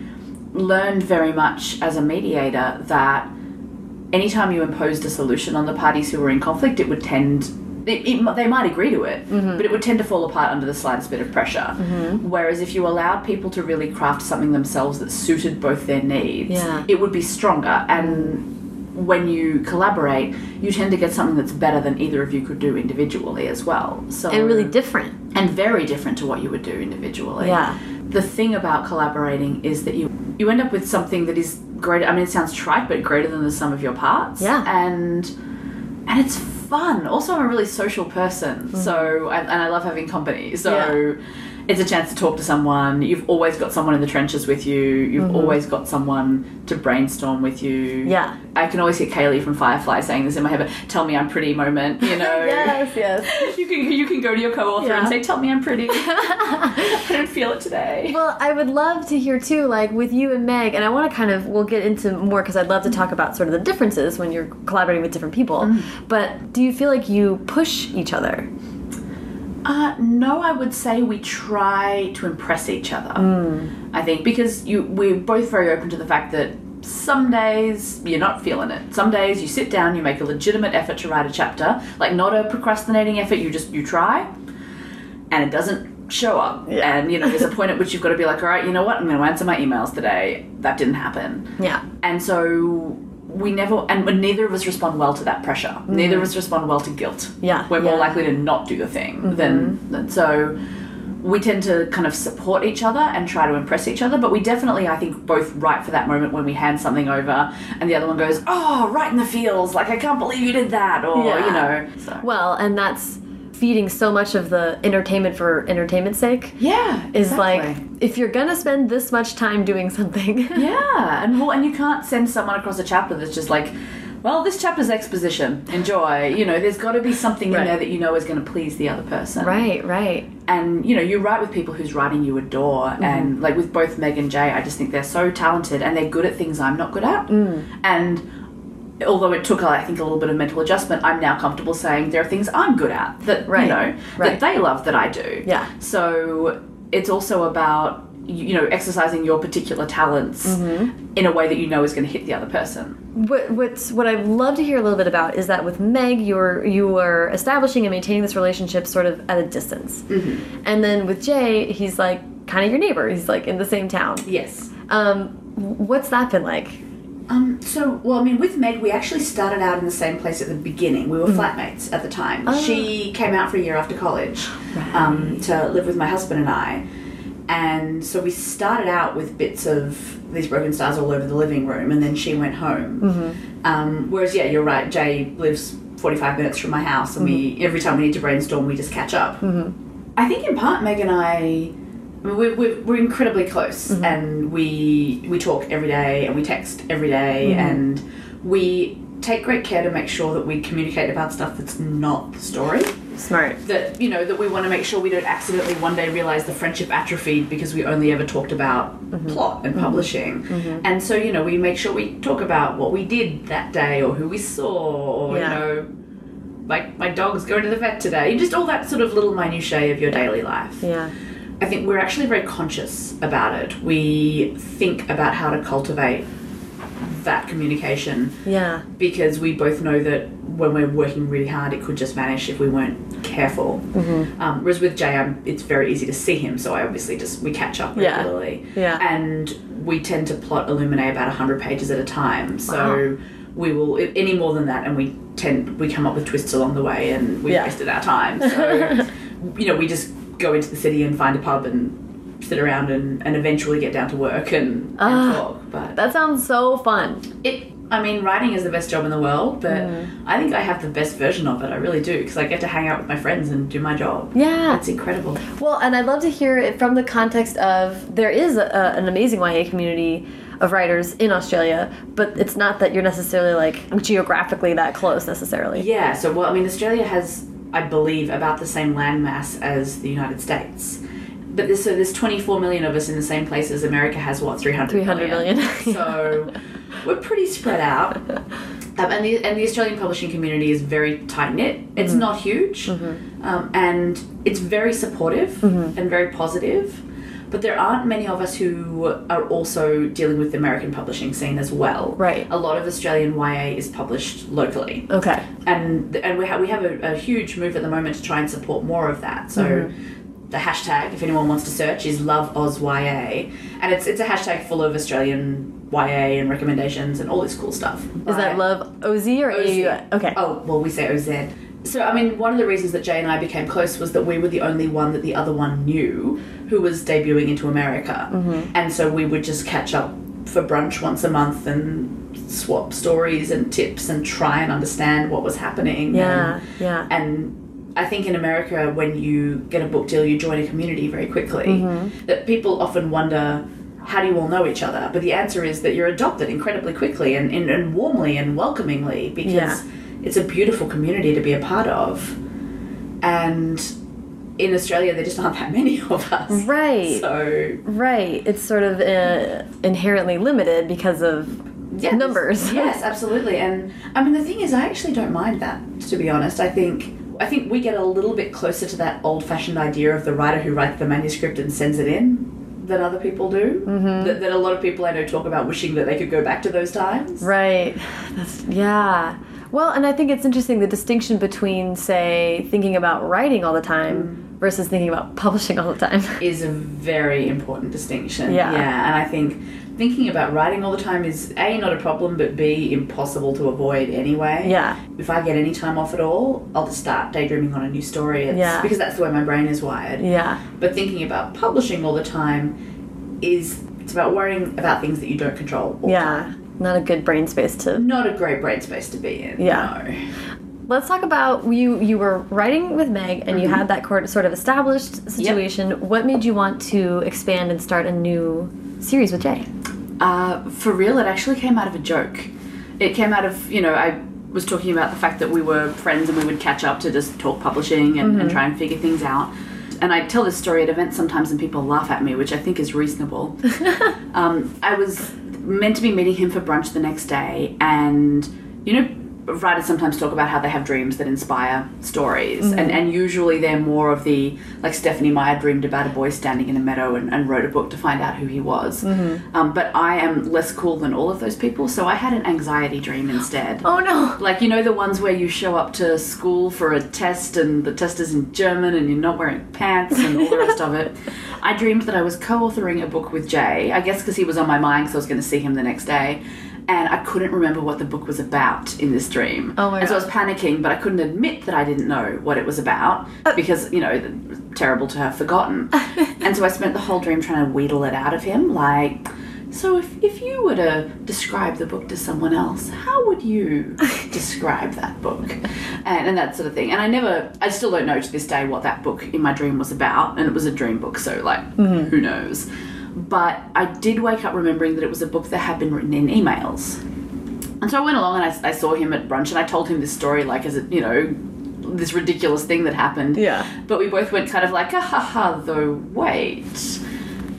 learned very much as a mediator that anytime you imposed a solution on the parties who were in conflict, it would tend. It, it, they might agree to it, mm-hmm. but it would tend to fall apart under the slightest bit of pressure. Mm-hmm. Whereas if you allowed people to really craft something themselves that suited both their needs, Yeah. it would be stronger. And when you collaborate, you tend to get something that's better than either of you could do individually as well. So And really different. and very different to what you would do individually. Yeah. The thing about collaborating is that you you end up with something that is greater. I mean, it sounds trite, but greater than the sum of your parts. Yeah. And and it's fun. Also, I'm a really social person, mm. so and, and I love having company. So. Yeah. It's a chance to talk to someone. You've always got someone in the trenches with you. You've always got someone to brainstorm with you. Yeah. I can always hear Kaylee from Firefly saying this in my head, but tell me I'm pretty moment, you know. yes. yes. You can you can go to your co-author Yeah. and say, "Tell me I'm pretty." I don't feel it today. Well, I would love to hear too, like with you and Meg, and I want to kind of, we'll get into more because I'd love to talk about sort of the differences when you're collaborating with different people. Mm-hmm. But do you feel like you push each other? Uh, no, I would say we try to impress each other. Hmm. I think because you we're both very open to the fact that some days you're not feeling it. Some days you sit down, you make a legitimate effort to write a chapter, like not a procrastinating effort. You just you try, and it doesn't show up. Yeah. And you know, there's a point at which you've got to be like, all right, you know what? I'm going to answer my emails today. That didn't happen. Yeah. And so we never, and neither of us respond well to that pressure. Mm. Neither of us respond well to guilt. Yeah, We're yeah. more likely to not do the thing mm-hmm. than, than, so we tend to kind of support each other and try to impress each other. But we definitely, I think, both right for that moment when we hand something over and the other one goes, oh, right in the feels. Like, I can't believe you did that. Or, Yeah. you know. So. Well, and that's feeding so much of the entertainment for entertainment's sake. yeah. Is like, if you're gonna spend this much time doing something. Yeah, and well, and you can't send someone across a chapter that's just like, well, this chapter's exposition. Enjoy. You know, there's got to be something Right. in there that you know is going to please the other person. right, right. And you know, you write with people whose writing you adore, Mm-hmm. and like with both Meg and Jay, I just think they're so talented and they're good at things I'm not good at. Mm. And although it took, I think, a little bit of mental adjustment, I'm now comfortable saying there are things I'm good at that Right, you know right. that they love that I do. Yeah. So it's also about you know exercising your particular talents Mm-hmm. in a way that you know is going to hit the other person. What what's what I'd love to hear a little bit about is that with Meg, you're you are establishing and maintaining this relationship sort of at a distance, Mm-hmm. and then with Jay, he's like kind of your neighbor. He's like in the same town. Yes. Um, what's that been like? Um, so, well, I mean, with Meg, we actually started out in the same place at the beginning. We were flatmates at the time. She came out for a year after college um, to live with my husband and I. And so we started out with bits of these broken stars all over the living room, and then she went home. Um, whereas, yeah, you're right, Jay lives 45 minutes from my house, and we every time we need to brainstorm, we just catch up. I think in part, Meg and I, we're, we're, we're incredibly close, mm-hmm. and we we talk every day, and we text every day, mm-hmm. and we take great care to make sure that we communicate about stuff that's not the story. Smart. That you know that we want to make sure we don't accidentally one day realize the friendship atrophied because we only ever talked about mm-hmm. plot and publishing, and so you know we make sure we talk about what we did that day or who we saw or Yeah. you know like my dog's going to the vet today. Just all that sort of little minutiae of your daily life. Yeah. I think we're actually very conscious about it. We think about how to cultivate that communication Yeah. because we both know that when we're working really hard, it could just vanish if we weren't careful. Mm-hmm. Um, whereas with Jay, I'm, it's very easy to see him, so I obviously just we catch up Yeah. regularly. Yeah. And we tend to plot Illuminae about hundred pages at a time. So we will any more than that, and we tend we come up with twists along the way, and we Yeah. wasted our time. So you know, we just go into the city and find a pub and sit around and, and eventually get down to work and, and Ah. talk. But That sounds so fun. it, I mean, writing is the best job in the world, but Mm. I think I have the best version of it. I really do because I get to hang out with my friends and do my job. Yeah. It's incredible. Well, and I'd love to hear it from the context of there is a, an amazing YA community of writers in Australia, but it's not that you're necessarily like geographically that close necessarily. Yeah, so well, I mean, Australia has, I believe, about the same landmass as the United States. But there's, so there's 24 million of us in the same place as America has, what, 300 300 million. so we're pretty spread out. Um, and, the, and the Australian publishing community is very tight knit. It's Mm-hmm. not huge, um, and it's very supportive Mm-hmm. and very positive. But there aren't many of us who are also dealing with the American publishing scene as well. Right. A lot of Australian YA is published locally Okay. and and we have we have a, a huge move at the moment to try and support more of that. So Mm-hmm. the hashtag, if anyone wants to search, is Love Oz YA, and it's it's a hashtag full of Australian YA and recommendations and all this cool stuff. Is that love OZ or OZ. Okay. Oh well, we say OZ. So I mean, one of the reasons that Jay and I became close was that we were the only one that the other one knew who was debuting into America, Mm-hmm. and so we would just catch up for brunch once a month and swap stories and tips and try and understand what was happening. Yeah. and, Yeah. and I think in America, when you get a book deal, you join a community very quickly. Mm-hmm. That people often wonder, how do you all know each other? But the answer is that you're adopted incredibly quickly and, and, and warmly and welcomingly because Yeah. It's a beautiful community to be a part of. And in Australia, there just aren't that many of us. Right. So Right. It's sort of uh, inherently limited because of Yeah, numbers. yes, absolutely. And I mean, the thing is, I actually don't mind that. To be honest, I think I think we get a little bit closer to that old-fashioned idea of the writer who writes the manuscript and sends it in than other people do. Mm-hmm. That, that a lot of people I know talk about wishing that they could go back to those times. Right. That's yeah. Well, and I think it's interesting the distinction between, say, thinking about writing all the time mm. versus thinking about publishing all the time. Is a very important distinction. Yeah. Yeah, and I think thinking about writing all the time is a not a problem, but b impossible to avoid anyway. Yeah. If I get any time off at all, I'll just start daydreaming on a new story. It's, Yeah. Because that's the way my brain is wired. Yeah. But thinking about publishing all the time is it's about worrying about things that you don't control. Yeah. Not a good brain space to. Not a great brain space to be in. Yeah. No. Let's talk about you. You were writing with Meg, and you had that sort of established situation. What made you want to expand and start a new series with Jay? Uh, for real, it actually came out of a joke. It came out of, you know, I was talking about the fact that we were friends and we would catch up to just talk publishing and, and try and figure things out. And I tell this story at events sometimes and people laugh at me, which I think is reasonable. um, I was meant to be meeting him for brunch the next day, and, you know, writers sometimes talk about how they have dreams that inspire stories, and, and usually they're more of the, like Stephenie Meyer dreamed about a boy standing in a meadow and, and wrote a book to find out who he was. Um, but I am less cool than all of those people, so I had an anxiety dream instead. Oh no! Like, you know, the ones where you show up to school for a test and the test is in German and you're not wearing pants and all the rest of it. I dreamed that I was co authoring a book with Jay, I guess because he was on my mind because I was going to see him the next day. And I couldn't remember what the book was about in this dream. Oh my and so I was panicking, but I couldn't admit that I didn't know what it was about uh. because, you know, it terrible to have forgotten. and so I spent the whole dream trying to wheedle it out of him. Like, so if, if you were to describe the book to someone else, how would you describe that book? And, and that sort of thing. And I never, I still don't know to this day what that book in my dream was about. And it was a dream book, so like, mm-hmm. who knows? But I did wake up remembering that it was a book that had been written in emails. And so I went along and I, I saw him at brunch and I told him this story, like, as a, you know, this ridiculous thing that happened. Yeah. But we both went kind of like, ah, ha ha, though, wait.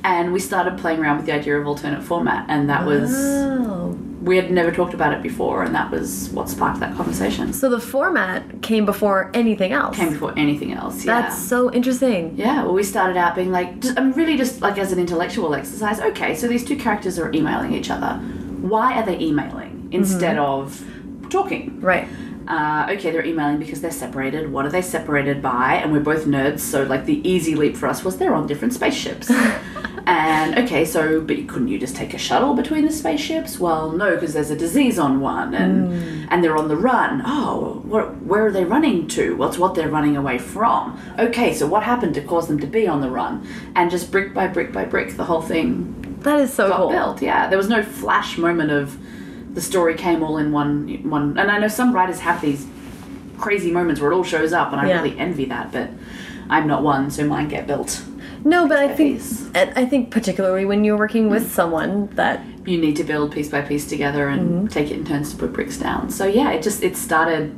And we started playing around with the idea of alternate format, and that was, Oh. We had never talked about it before, and that was what sparked that conversation. So the format came before anything else. Came before anything else, yeah. That's so interesting. Yeah, well, we started out being like, just, I'm really just like as an intellectual exercise. Okay, so these two characters are emailing each other. Why are they emailing instead of talking? Right. Uh, okay, they're emailing because they're separated. What are they separated by? And we're both nerds, so like the easy leap for us was they're on different spaceships. And okay, so but couldn't you just take a shuttle between the spaceships? Well, no, because there's a disease on one, and hmm. and they're on the run. Oh, where, where are they running to? What's what they're running away from? Okay, so what happened to cause them to be on the run? And just brick by brick by brick, the whole thing That is so got cool. built. Yeah, there was no flash moment of the story came all in one one. And I know some writers have these crazy moments where it all shows up, and I Yeah. really envy that. But I'm not one, so mine get built. No, but I think I think particularly when you're working with mm. someone that You need to build piece by piece together and mm-hmm. take it in turns to put bricks down. So yeah, it just it started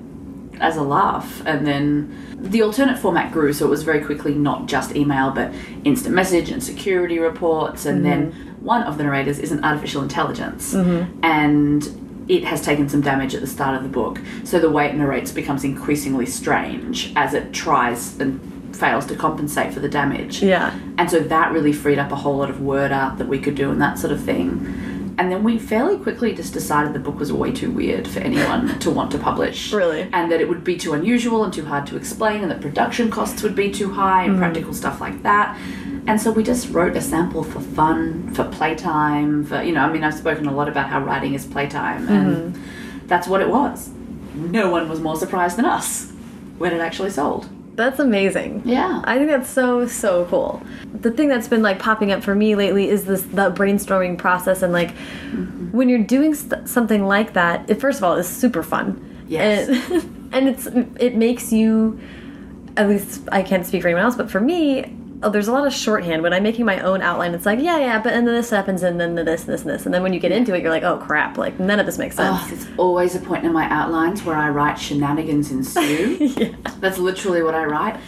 as a laugh, and then the alternate format grew. So it was very quickly not just email, but instant message and security reports, and then mm-hmm. one of the narrators is an artificial intelligence, mm-hmm. and it has taken some damage at the start of the book. So the way it narrates becomes increasingly strange as it tries and fails to compensate for the damage. yeah. And so that really freed up a whole lot of word art that we could do and that sort of thing. And then we fairly quickly just decided the book was way too weird for anyone to want to publish. Really? And that it would be too unusual and too hard to explain, and that production costs would be too high and mm. practical stuff like that. And so we just wrote a sample for fun, for playtime, for, you know, I mean, I've spoken a lot about how writing is playtime, and mm-hmm. that's what it was. No one was more surprised than us when it actually sold. That's amazing. Yeah. I think that's so so cool. The thing that's been like popping up for me lately is this the brainstorming process and like mm-hmm. when you're doing st something like that. It first of all is super fun. Yes. And, and it's it makes you at least I can't speak for anyone else, but for me. Oh, there's a lot of shorthand when I'm making my own outline. It's like, yeah, yeah, but and then this happens, and then this, this, and this, and then when you get into it, you're like, oh crap, like none of this makes sense. Oh, there's always a point in my outlines where I write shenanigans ensue. yeah. That's literally what I write.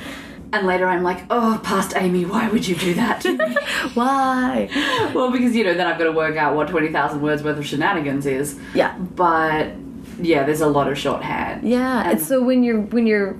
And later I'm like, oh, past Amie, why would you do that? Why? well, because, you know, then I've got to work out what 20,000 words worth of shenanigans is. Yeah. But, yeah, there's a lot of shorthand. Yeah, And- and so when you're when you're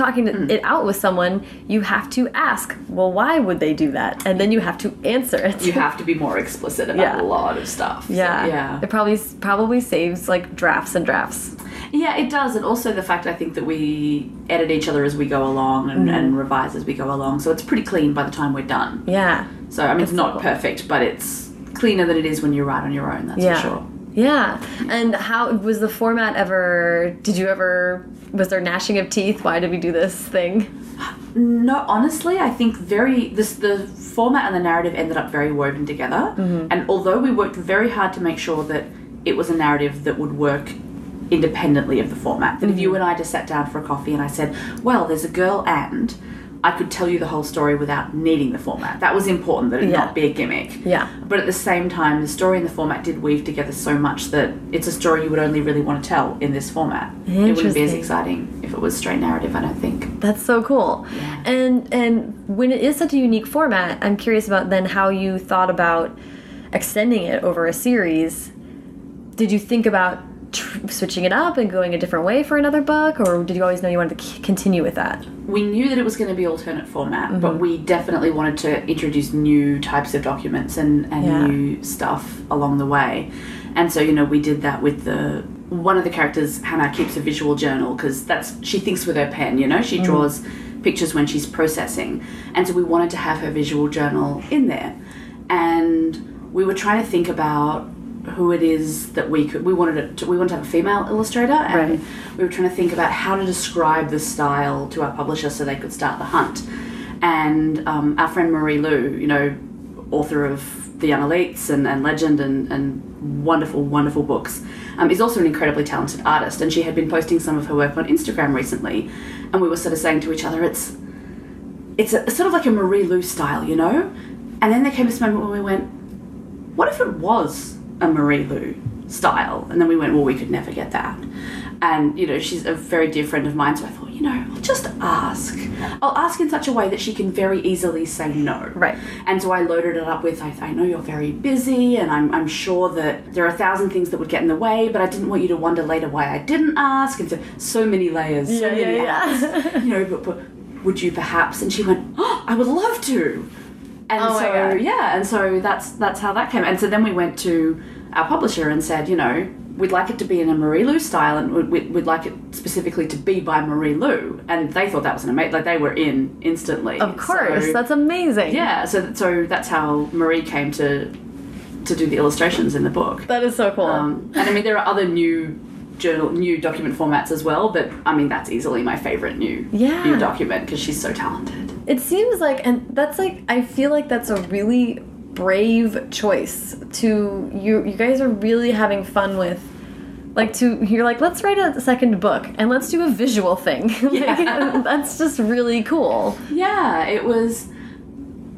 talking hmm. it out with someone, you have to ask, well, why would they do that? And then you have to answer it. You have to be more explicit about Yeah. a lot of stuff. So, yeah, yeah. It probably probably saves like drafts and drafts. Yeah, it does, and also the fact I think that we edit each other as we go along and, mm-hmm. and revise as we go along, so it's pretty clean by the time we're done. Yeah, So I mean, it's so not cool. perfect, but it's cleaner than it is when you write on your own. That's yeah, for sure. yeah. And how was the format ever? Did you ever? Was there gnashing of teeth? Why did we do this thing? No, honestly, I think very this the format and the narrative ended up very woven together. Mm-hmm. And although we worked very hard to make sure that it was a narrative that would work independently of the format, that if mm-hmm. you and I just sat down for a coffee and I said, "Well, there's a girl and," I could tell you the whole story without needing the format. That was important that it Yeah. not be a gimmick. Yeah. But at the same time, the story and the format did weave together so much that it's a story you would only really want to tell in this format. It wouldn't be as exciting if it was straight narrative, I don't think. That's so cool. Yeah. And and when it is such a unique format, I'm curious about then how you thought about extending it over a series. Did you think about switching it up and going a different way for another book, or did you always know you wanted to c- continue with that? we knew that it was going to be alternate format, but mm-hmm. we definitely wanted to introduce new types of documents and, and Yeah. new stuff along the way. And so, you know, we did that with the one of the characters, Hannah, keeps a visual journal because that's she thinks with her pen. You know, she mm-hmm. draws pictures when she's processing, and so we wanted to have her visual journal in there, and we were trying to think about who it is that we could we wanted it to, we wanted to have a female illustrator and Right. we were trying to think about how to describe the style to our publisher so they could start the hunt. And um, our friend Marie Lu you know author of the young elites and, and legend and, and wonderful wonderful books um, is also an incredibly talented artist. And she had been posting some of her work on instagram recently and we were sort of saying to each other it's it's a, sort of like a Marie Lu style you know? And then there came this moment when we went what if it was a Marie Lu style? And then we went, well, we could never get that. And, you know, she's a very dear friend of mine, so I thought, you know, I'll just ask. I'll ask in such a way that she can very easily say no. Right. And so I loaded it up with, I, I know you're very busy, and I'm, I'm sure that there are a thousand things that would get in the way, but I didn't want you to wonder later why I didn't ask. And so, so many layers, so Yeah, many yeah, yeah. you know, but, but would you perhaps? And she went, oh, I would love to. And Oh so yeah, and so that's that's how that came. And so then we went to our publisher and said, you know, we'd like it to be in a Marie Lu style, and we'd- we'd, like it specifically to be by Marie Lu. And they thought that was an amazing. Like they were in instantly. Of course, So- that's amazing. yeah. So so that's how Marie came to to do the illustrations in the book. That is so cool. Um, and I mean, there are other new journal, new document formats as well. But I mean, that's easily my favorite new Yeah. new document because she's so talented. It seems like, and that's like, I feel like that's a really brave choice to you. You guys are really having fun with. Like to you're like let's write a second book and let's do a visual thing. like, Yeah. that's just really cool. Yeah, it was.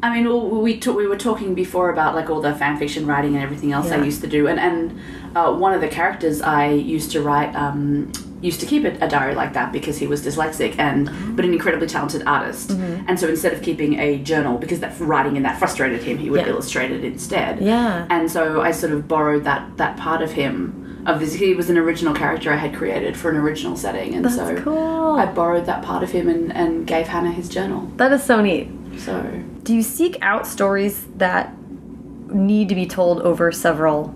I mean, we we were talking before about like all the fan fiction writing and everything else I used to do, and and uh, one of the characters I used to write um, used to keep a, a diary like that because he was dyslexic and but an incredibly talented artist, Mm-hmm. and so instead of keeping a journal because that writing in that frustrated him, he would Yeah. illustrate it instead. Yeah. and so I sort of borrowed that that part of him. Of this, he was an original character I had created for an original setting, and That's so cool. I borrowed that part of him and, and gave Hannah his journal. That is so neat. So Do you seek out stories that need to be told over several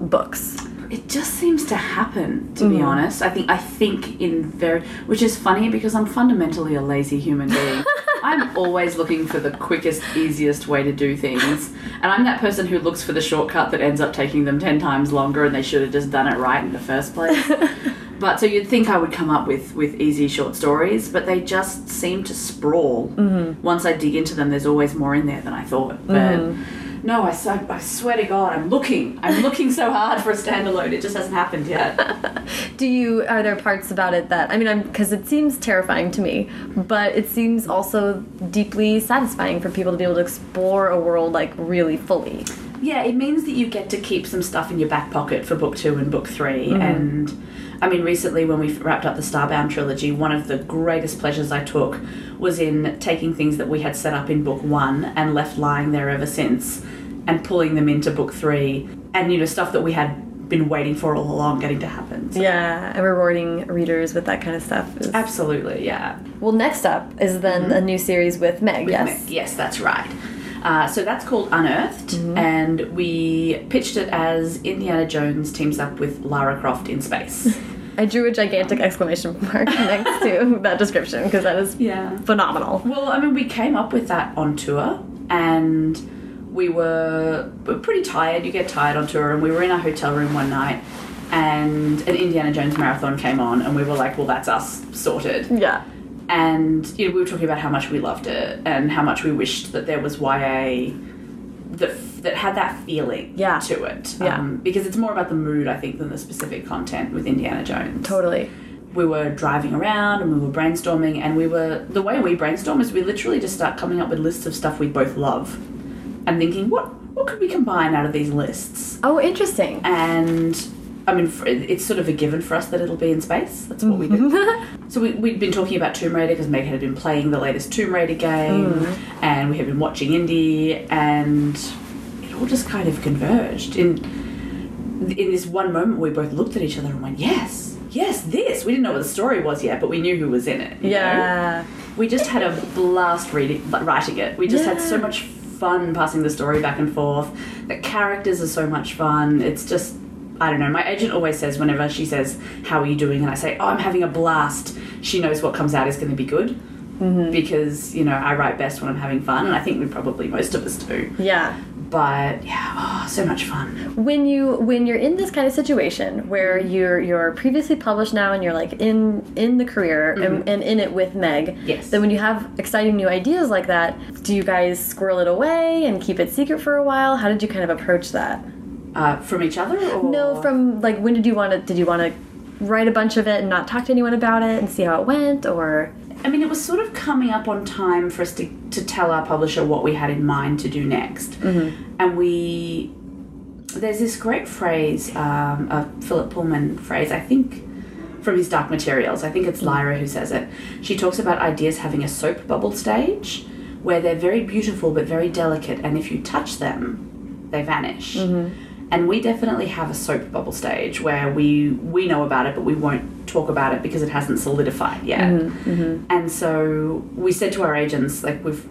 books? It just seems to happen to be mm. honest. I think i think in very which is funny because i'm fundamentally a lazy human being. I'm always looking for the quickest easiest way to do things. And i'm that person who looks for the shortcut that ends up taking them 10 times longer and they should have just done it right in the first place. But so you'd think i would come up with with easy short stories but they just seem to sprawl. Mm-hmm. Once i dig into them there's always more in there than i thought. But mm. No, I swear to God, I'm looking. I'm looking so hard for a standalone. It just hasn't happened yet. Do you are there parts about it that I mean I'm because it seems terrifying to me, but it seems also deeply satisfying for people to be able to explore a world like really fully. yeah, it means that you get to keep some stuff in your back pocket for book two and book 3 mm-hmm. And I mean, recently when we wrapped up the Starbound trilogy, one of the greatest pleasures I took was in taking things that we had set up in book one and left lying there ever since and pulling them into book three and, you know, stuff that we had been waiting for all along getting to happen. So- Yeah, and rewarding readers with that kind of stuff. Is... Absolutely, yeah. Well, next up is then mm-hmm. a new series with Meg. yes. Meg. Yes, that's right. Uh, so that's called Unearthed, and we pitched it as Indiana Jones teams up with Lara Croft in space. I drew a gigantic exclamation mark next to that description because that is yeah. phenomenal. Well, I mean, we came up with that on tour, and we were, we were pretty tired. You get tired on tour, and we were in our hotel room one night, and an Indiana Jones marathon came on, and we were like, "Well, that's us sorted." Yeah. And you know, we were talking about how much we loved it and how much we wished that there was YA that that had that feeling Yeah. to it. Yeah. Um, because it's more about the mood, I think, than the specific content with Indiana Jones. Totally. We were driving around and we were brainstorming, and we were the way we brainstorm is we literally just start coming up with lists of stuff we both love, and thinking what what could we combine out of these lists Oh, interesting. and I mean, it's sort of a given for us that it'll be in space. That's what we do. Mm-hmm. so we, we'd been talking about Tomb Raider because Meg had been playing the latest Tomb Raider game, mm. and we had been watching Indie, and it all just kind of converged in in this one moment. We both looked at each other and went, "Yes, yes, this." We didn't know what the story was yet, but we knew who was in it. you know? Yeah. we just had a blast reading, writing it. We just had so much fun passing the story back and forth. The characters are so much fun. It's just, I don't know. My agent always says whenever she says, "How are you doing?" and I say, "Oh, I'm having a blast." She knows what comes out is going to be good. Mm-hmm. Because you know I write best when I'm having fun, and I think we probably most of us do. Yeah. But yeah, oh, so much fun. when you when you're in this kind of situation where you're you're previously published now and you're like in in the career and, mm-hmm. and in it with Meg Yes. then when you have exciting new ideas like that do you guys squirrel it away and keep it secret for a while how did you kind of approach that Uh, from each other, or no from like when did you want to did you want to write a bunch of it and not talk to anyone about it and see how it went or I mean, it was sort of coming up on time for us to, to tell our publisher what we had in mind to do next. And we. There's this great phrase, um, a Philip Pullman phrase, I think from his Dark Materials. I think it's Lyra who says it. She talks about ideas having a soap bubble stage where they're very beautiful but very delicate, and if you touch them, they vanish. And we definitely have a soap bubble stage where we we know about it, but we won't talk about it because it hasn't solidified yet. Mm-hmm, mm-hmm. And so we said to our agents, like we've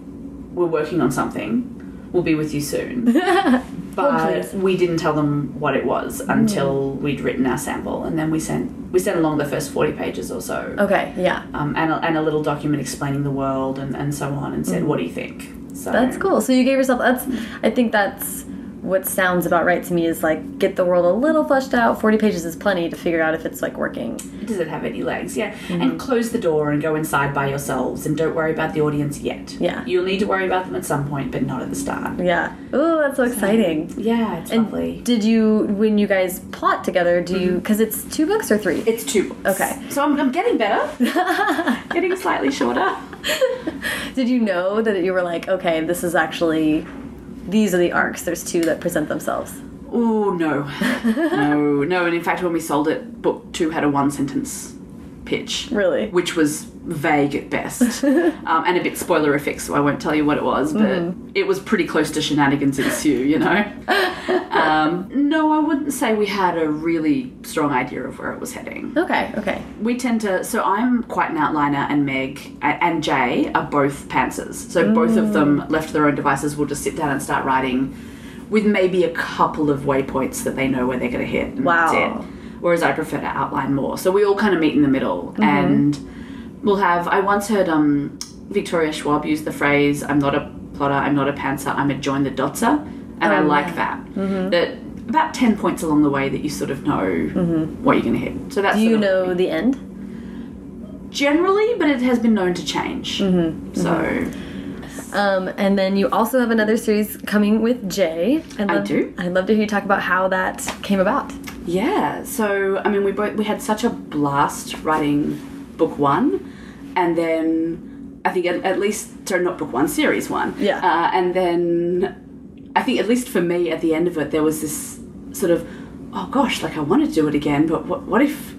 we're working on something. we'll be with you soon. but we didn't tell them what it was mm. until we'd written our sample, and then we sent we sent along the first forty pages or so, Okay, yeah. um, and a, and a little document explaining the world and, and so on, and said, mm. "What do you think?" So That's cool. So you gave yourself that's I think that's what sounds about right to me is like get the world a little fleshed out. 40 pages is plenty to figure out if it's like working. Does it have any legs? Yeah. Mm-hmm. And close the door and go inside by yourselves and don't worry about the audience yet. Yeah. You'll need to worry about them at some point, but not at the start. Yeah. Oh, that's so exciting. Yeah, it's And lovely. did you when you guys plot together, do you cuz it's two books or three? It's two books. Okay. So I'm, I'm getting better. getting slightly shorter. Did you know that you were like, okay, this is actually these are the arcs. There's two that present themselves. Oh, no. no, no. And in fact, when we sold it, book two had a one sentence pitch. Really? Which was vague at best. um, and a bit spoilerific, so I won't tell you what it was, but Mm-hmm. it was pretty close to shenanigans ensue, you know? um, no, I wouldn't say we had a really strong idea of where it was heading. Okay, okay. We tend to, so I'm quite an outliner, and Meg and Jay are both pantsers. So both of them, left to their own devices, will just sit down and start writing with maybe a couple of waypoints that they know where they're going to hit. Wow. Whereas I prefer to outline more. So we all kind of meet in the middle, and we'll have. I once heard um, Victoria Schwab use the phrase, "I'm not a plotter, I'm not a pantser, I'm a join the dotser," and I Oh, like yeah. that. That about ten points along the way that you sort of know what you're going to hit. So that's Do you know the end? generally, but it has been known to change. Mm-hmm. So Um, and then you also have another series coming with Jay. I love, do. I'd love to hear you talk about how that came about. yeah, so I mean, we both we had such a blast writing book one, and then I think at, at least sorry, not book one, series one. Yeah. uh, and then I think at least for me, at the end of it, there was this sort of, oh gosh, like I want to do it again, but what what if?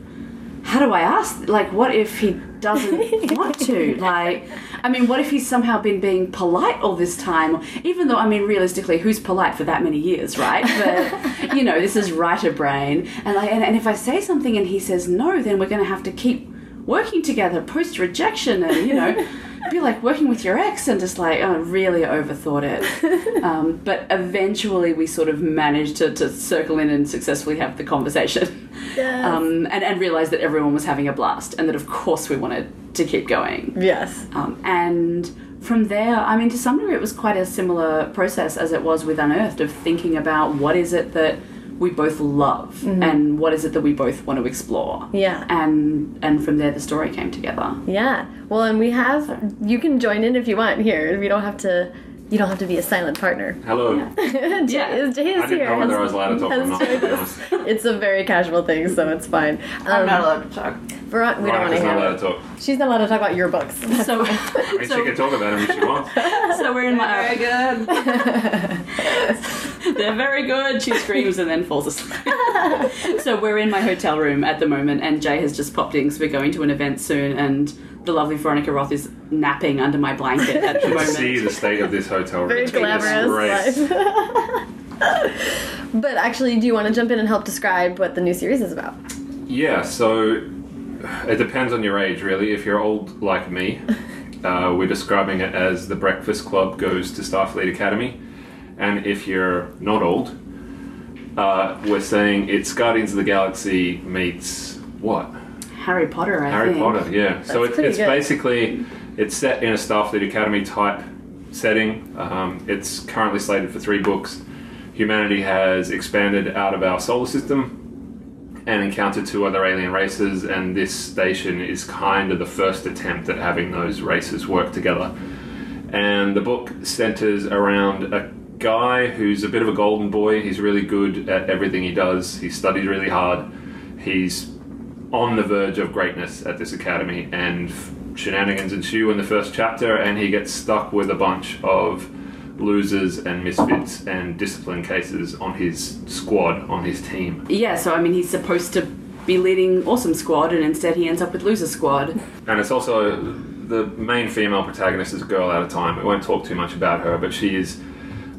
How do I ask? Like, what if he doesn't want to? Like, I mean, what if he's somehow been being polite all this time? Even though, I mean, realistically, who's polite for that many years, right? But you know, this is writer brain, and like, and, and if I say something and he says no, then we're going to have to keep working together post rejection, and you know, be like working with your ex, and just like, oh, really overthought it. Um, but eventually, we sort of managed to, to circle in and successfully have the conversation Yes. um, and, and realized that everyone was having a blast and that of course we wanted to keep going yes. um, and from there i mean to some degree it was quite a similar process as it was with unearthed of thinking about what is it that we both love mm-hmm. and what is it that we both want to explore Yeah. and and from there the story came together Yeah. Well, and we have. You can join in if you want here. We don't have to. You don't have to be a silent partner. Hello. Jay, Yeah. is, Jay is I didn't here. know whether has- I was allowed to talk or not, to joined be us. honest. It's a very casual thing, so it's fine. Um, i'm not allowed to talk Veron- we don't want to Veronica's not hear. allowed to talk. She's not allowed to talk about your books. so I mean, so, she can talk about them if she wants. so we're in my very good they're very good she screams and then falls asleep so we're in my hotel room at the moment and jay has just popped in because we're going to an event soon and the lovely veronica roth is napping under my blanket at the moment see the state of this hotel room. very it's glamorous life. but actually, do you want to jump in and help describe what the new series is about? Yeah, so it depends on your age, really. If you're old like me, uh, we're describing it as the Breakfast Club goes to Starfleet Academy. And if you're not old, uh, we're saying it's Guardians of the Galaxy meets what? Harry potter i Harry think Potter, yeah. so it, it's good. basically it's set in a Starfleet Academy type setting. Um, it's currently slated for three books. Humanity has expanded out of our solar system and encountered two other alien races, and this station is kind of the first attempt at having those races work together. And the book centers around a guy who's a bit of a golden boy. He's really good at everything he does. He studies really hard. He's on the verge of greatness at this academy, and shenanigans ensue in the first chapter, and he gets stuck with a bunch of losers and misfits and discipline cases on his squad, on his team. yeah so i mean he's supposed to be leading awesome squad and instead he ends up with loser squad And it's also the main female protagonist is a girl out of time. We won't talk too much about her, but she is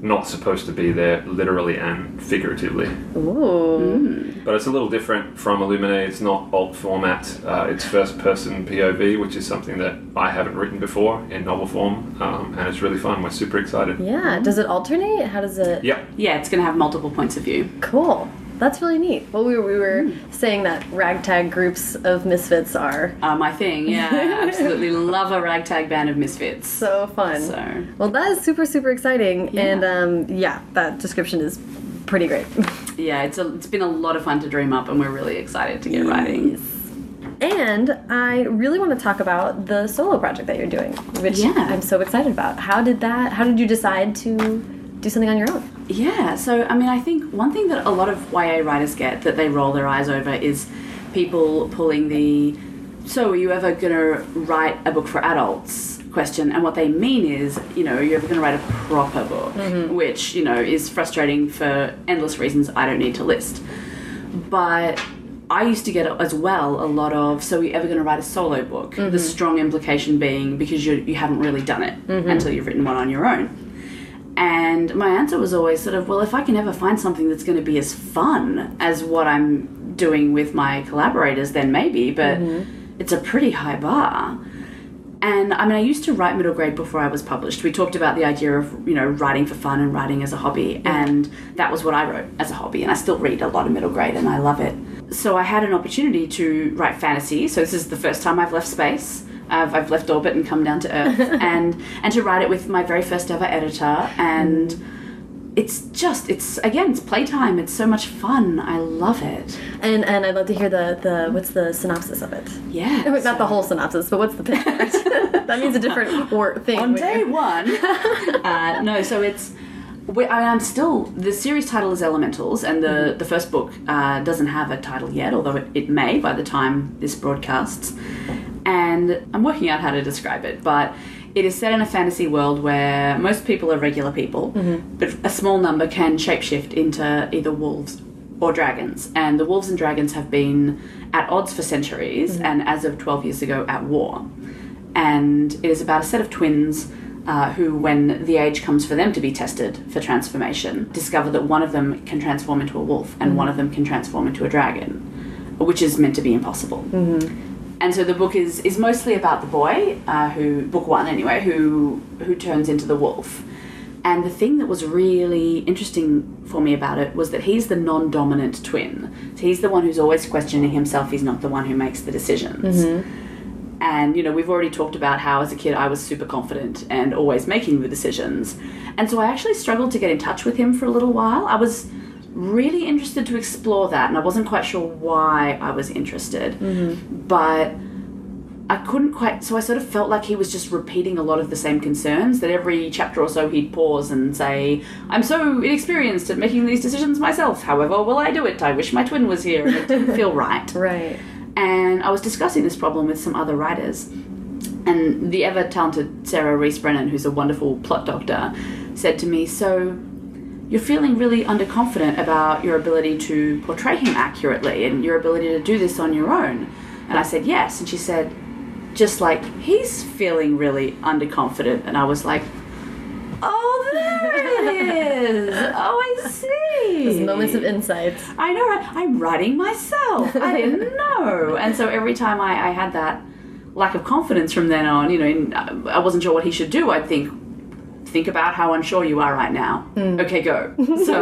not supposed to be there literally and figuratively. Ooh. But it's a little different from Illuminae. It's not alt format. Uh, it's first person POV, which is something that I haven't written before in novel form, um, and it's really fun. We're super excited. Yeah. Does it alternate? How does it? Yep. Yeah, it's going to have multiple points of view. Cool. That's really neat. Well, we were, we were saying that ragtag groups of misfits are Uh, my thing, yeah. I absolutely love a ragtag band of misfits. so fun. So, Well, that is super, super exciting. Yeah. And um, yeah, that description is pretty great. yeah, it's, a, it's been a lot of fun to dream up, and we're really excited to get writing. and I really want to talk about the solo project that you're doing, which Yeah. I'm so excited about. How did that, how did you decide to do something on your own? Yeah, so I mean, I think one thing that a lot of YA writers get that they roll their eyes over is people pulling the so are you ever gonna write a book for adults? question. And what they mean is you know you're ever gonna write a proper book? Mm-hmm. Which you know is frustrating for endless reasons i don't need to list. But I used to get as well a lot of so are you ever going to write a solo book? The mm-hmm. strong implication being because you you haven't really done it mm-hmm. until you've written one on your own. And my answer was always sort of, well, if I can ever find something that's going to be as fun as what I'm doing with my collaborators, then maybe, but mm-hmm. it's a pretty high bar. And I mean, I used to write middle grade before I was published. We talked about the idea of, you know, writing for fun and writing as a hobby. And that was what I wrote as a hobby. And I still read a lot of middle grade and I love it. So I had an opportunity to write fantasy. So this is the first time I've left space. I've, I've left orbit and come down to Earth. and, and to write it with my very first ever editor. And it's just, it's, again, it's playtime. It's so much fun. I love it. And and I'd love to hear the, the what's the synopsis of it? Yeah. Not so- the whole synopsis, but what's the pitch? that means a different word thing. on day one. uh, no, so it's. We, I I'm still. The series title is Elementals, and the, the first book uh, doesn't have a title yet, although it, it may by the time this broadcasts. And I'm working out how to describe it, but it is set in a fantasy world where most people are regular people, mm-hmm. but a small number can shapeshift into either wolves or dragons. And the wolves and dragons have been at odds for centuries, mm-hmm. and as of 12 years ago, at war. And it is about a set of twins uh, who, when the age comes for them to be tested for transformation, discover that one of them can transform into a wolf and mm-hmm. one of them can transform into a dragon, which is meant to be impossible. And so the book is is mostly about the boy, uh, who book one anyway, who who turns into the wolf. And the thing that was really interesting for me about it was that he's the non-dominant twin. So he's the one who's always questioning himself. He's not the one who makes the decisions. And, you know, we've already talked about how as a kid I was super confident and always making the decisions. And so I actually struggled to get in touch with him for a little while. I was really interested to explore that, and I wasn't quite sure why I was interested. Mm-hmm. But I couldn't quite, so I sort of felt like he was just repeating a lot of the same concerns. That every chapter or so he'd pause and say, I'm so inexperienced at making these decisions myself. However, will I do it? I wish my twin was here. And it didn't feel right Right. and I was discussing this problem with some other writers. And the ever talented Sarah Rees Brennan, who's a wonderful plot doctor, said to me, So you're feeling really underconfident about your ability to portray him accurately and your ability to do this on your own. And I said, Yes. And she said, Just like he's feeling really underconfident. And I was like, Oh, there it is. Oh, I see. Those moments of insight. I know. I'm writing myself. I didn't know. And so every time I, I had that lack of confidence from then on, you know, I wasn't sure what he should do, I'd think, think about how unsure you are right now. Okay, go. So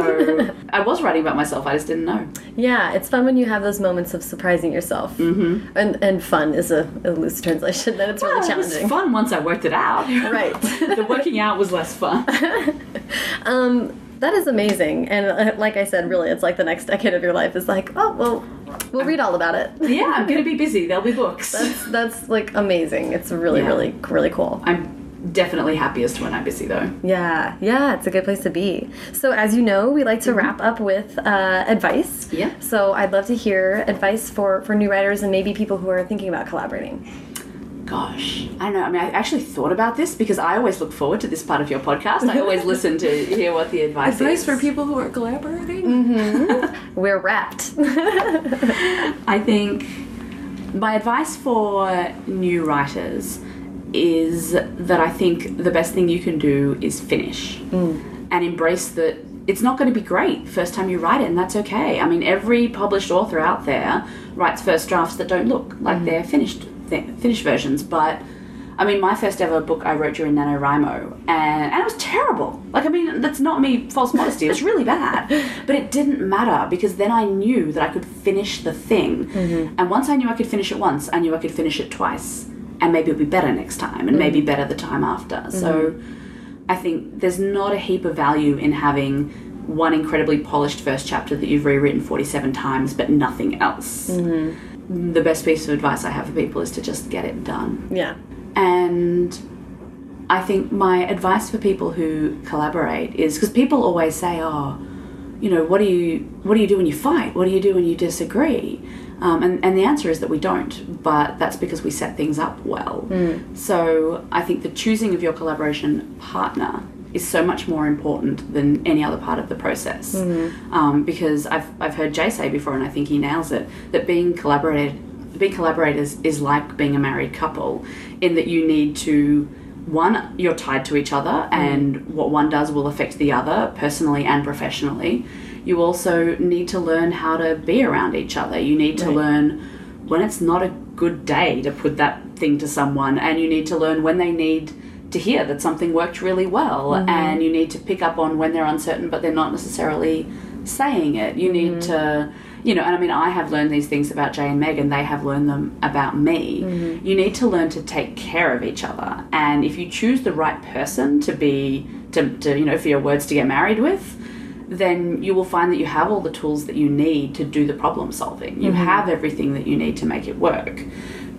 I was writing about myself, I just didn't know. Yeah, it's fun when you have those moments of surprising yourself. Mm-hmm. And and fun is a, a loose translation. Then it's really Well, it was challenging. fun once I worked it out. Right. the working out was less fun. Um, that is amazing. And uh, like I said, really, it's like the next decade of your life is like, oh well, we'll read all about it. yeah, I'm going to be busy. There'll be books. That's that's like amazing. It's really Yeah. really really cool. I'm definitely happiest when I'm busy, though. Yeah, yeah, it's a good place to be. So, as you know, we like to wrap up with uh, advice. Yeah. So, I'd love to hear advice for for new writers and maybe people who are thinking about collaborating. Gosh, I don't know. I mean, I actually thought about this because I always look forward to this part of your podcast. I always listen to hear what the advice Advice is. for people who are collaborating? Mm -hmm. We're wrapped. I think my advice for new writers is that I think the best thing you can do is finish. And and embrace that it's not going to be great first time you write it, and that's okay. I mean, every published author out there writes first drafts that don't look like mm. they're finished finished versions, but. I mean, my first ever book I wrote during NaNoWriMo, and, and it was terrible. Like, I mean, that's not me false modesty, it was really bad. But it didn't matter because then I knew that I could finish the thing. Mm-hmm. And once I knew I could finish it once, I knew I could finish it twice. And maybe it'll be better next time, and maybe mm. better the time after. Mm. So I think there's not a heap of value in having one incredibly polished first chapter that you've rewritten 47 times, but nothing else. Mm-hmm. The best piece of advice I have for people is to just get it done. Yeah. And I think my advice for people who collaborate is because people always say, "Oh, you know, what do you what do you do when you fight? What do you do when you disagree?" Um, and and the answer is that we don't. But that's because we set things up well. So I think the choosing of your collaboration partner is so much more important than any other part of the process. Um, because I've I've heard Jay say before, and I think he nails it that being collaborated being collaborators is like being a married couple in that you need to one you're tied to each other and what one does will affect the other personally and professionally you also need to learn how to be around each other. You need to Right. learn when it's not a good day to put that thing to someone and you need to learn when they need to hear that something worked really well mm-hmm. and you need to pick up on when they're uncertain but they're not necessarily saying it. You need mm-hmm. to you know and i mean i have learned these things about jay and meg and they have learned them about me. Mm-hmm. You need to learn to take care of each other. And if you choose the right person to be to, to you know for your words to get married with then you will find that you have all the tools that you need to do the problem solving. You mm-hmm. have everything that you need to make it work.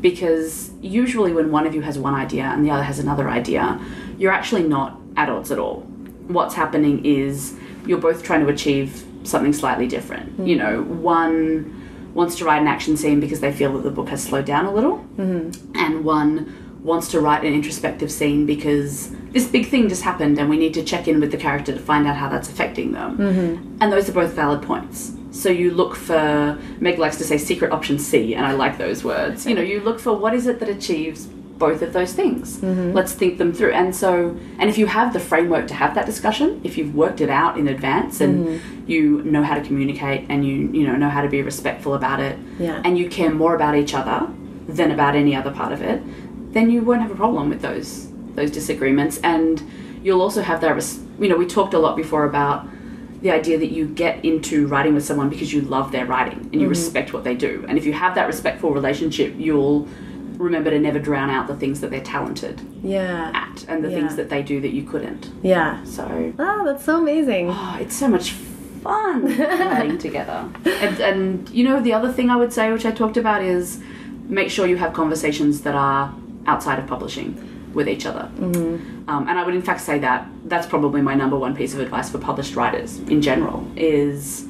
Because usually, when one of you has one idea and the other has another idea, you're actually not at odds at all. What's happening is you're both trying to achieve something slightly different. Mm-hmm. You know, one wants to write an action scene because they feel that the book has slowed down a little, mm-hmm. and one wants to write an introspective scene because this big thing just happened and we need to check in with the character to find out how that's affecting them. Mm-hmm. And those are both valid points. So you look for, Meg likes to say secret option C, and I like those words. You know, you look for what is it that achieves both of those things. Mm-hmm. Let's think them through. And so, and if you have the framework to have that discussion, if you've worked it out in advance and mm-hmm. you know how to communicate and you, you know, know how to be respectful about it, Yeah. and you care more about each other than about any other part of it, then you won't have a problem with those those disagreements and you'll also have that res- you know we talked a lot before about the idea that you get into writing with someone because you love their writing and you mm-hmm. respect what they do and if you have that respectful relationship you'll remember to never drown out the things that they're talented Yeah. at and the Yeah. things that they do that you couldn't Yeah. so Oh, that's so amazing. Oh, it's so much fun writing together. And, and you know, the other thing I would say, which I talked about, is make sure you have conversations that are outside of publishing with each other. Mm-hmm. Um, and I would, in fact, say that that's probably my number one piece of advice for published writers in general is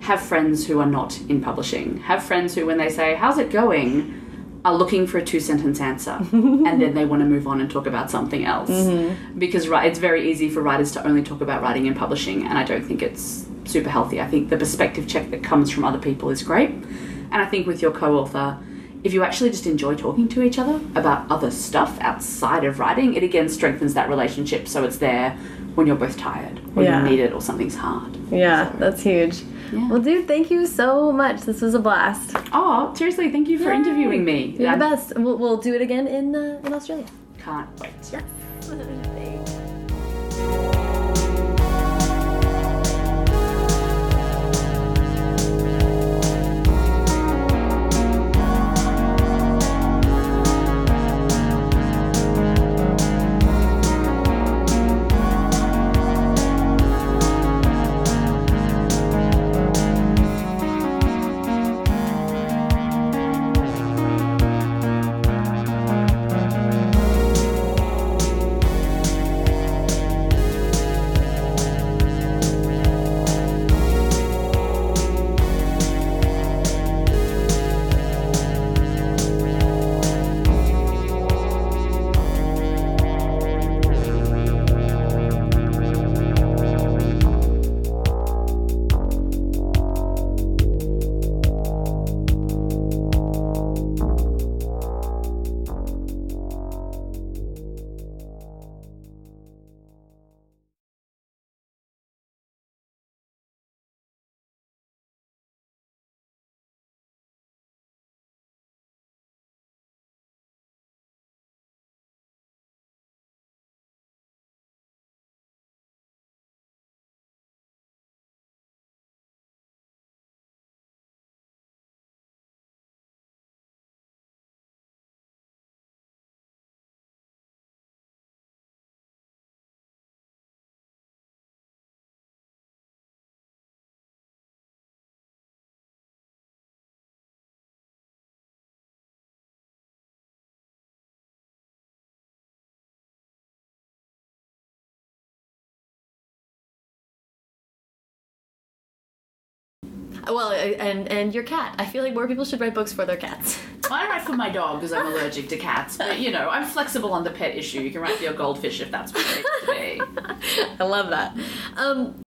have friends who are not in publishing. Have friends who, when they say, "How's it going?" are looking for a two sentence answer and then they want to move on and talk about something else because ri- it's very easy for writers to only talk about writing and publishing and i don't think it's super healthy i think the perspective check that comes from other people is great and i think with your co-author if you actually just enjoy talking to each other about other stuff outside of writing it again strengthens that relationship so it's there when you're both tired or Yeah. you need it or something's hard Yeah, that's huge. Yeah. Well, dude, thank you so much. This was a blast. oh seriously thank you for Yay. interviewing me You're the best. We'll, we'll do it again in uh, in Australia. can't wait Yes. Well, and and your cat. I feel like more people should write books for their cats. I write for my dog because I'm allergic to cats, but you know, I'm flexible on the pet issue. You can write for your goldfish if that's what it needs to be. I love that. Um,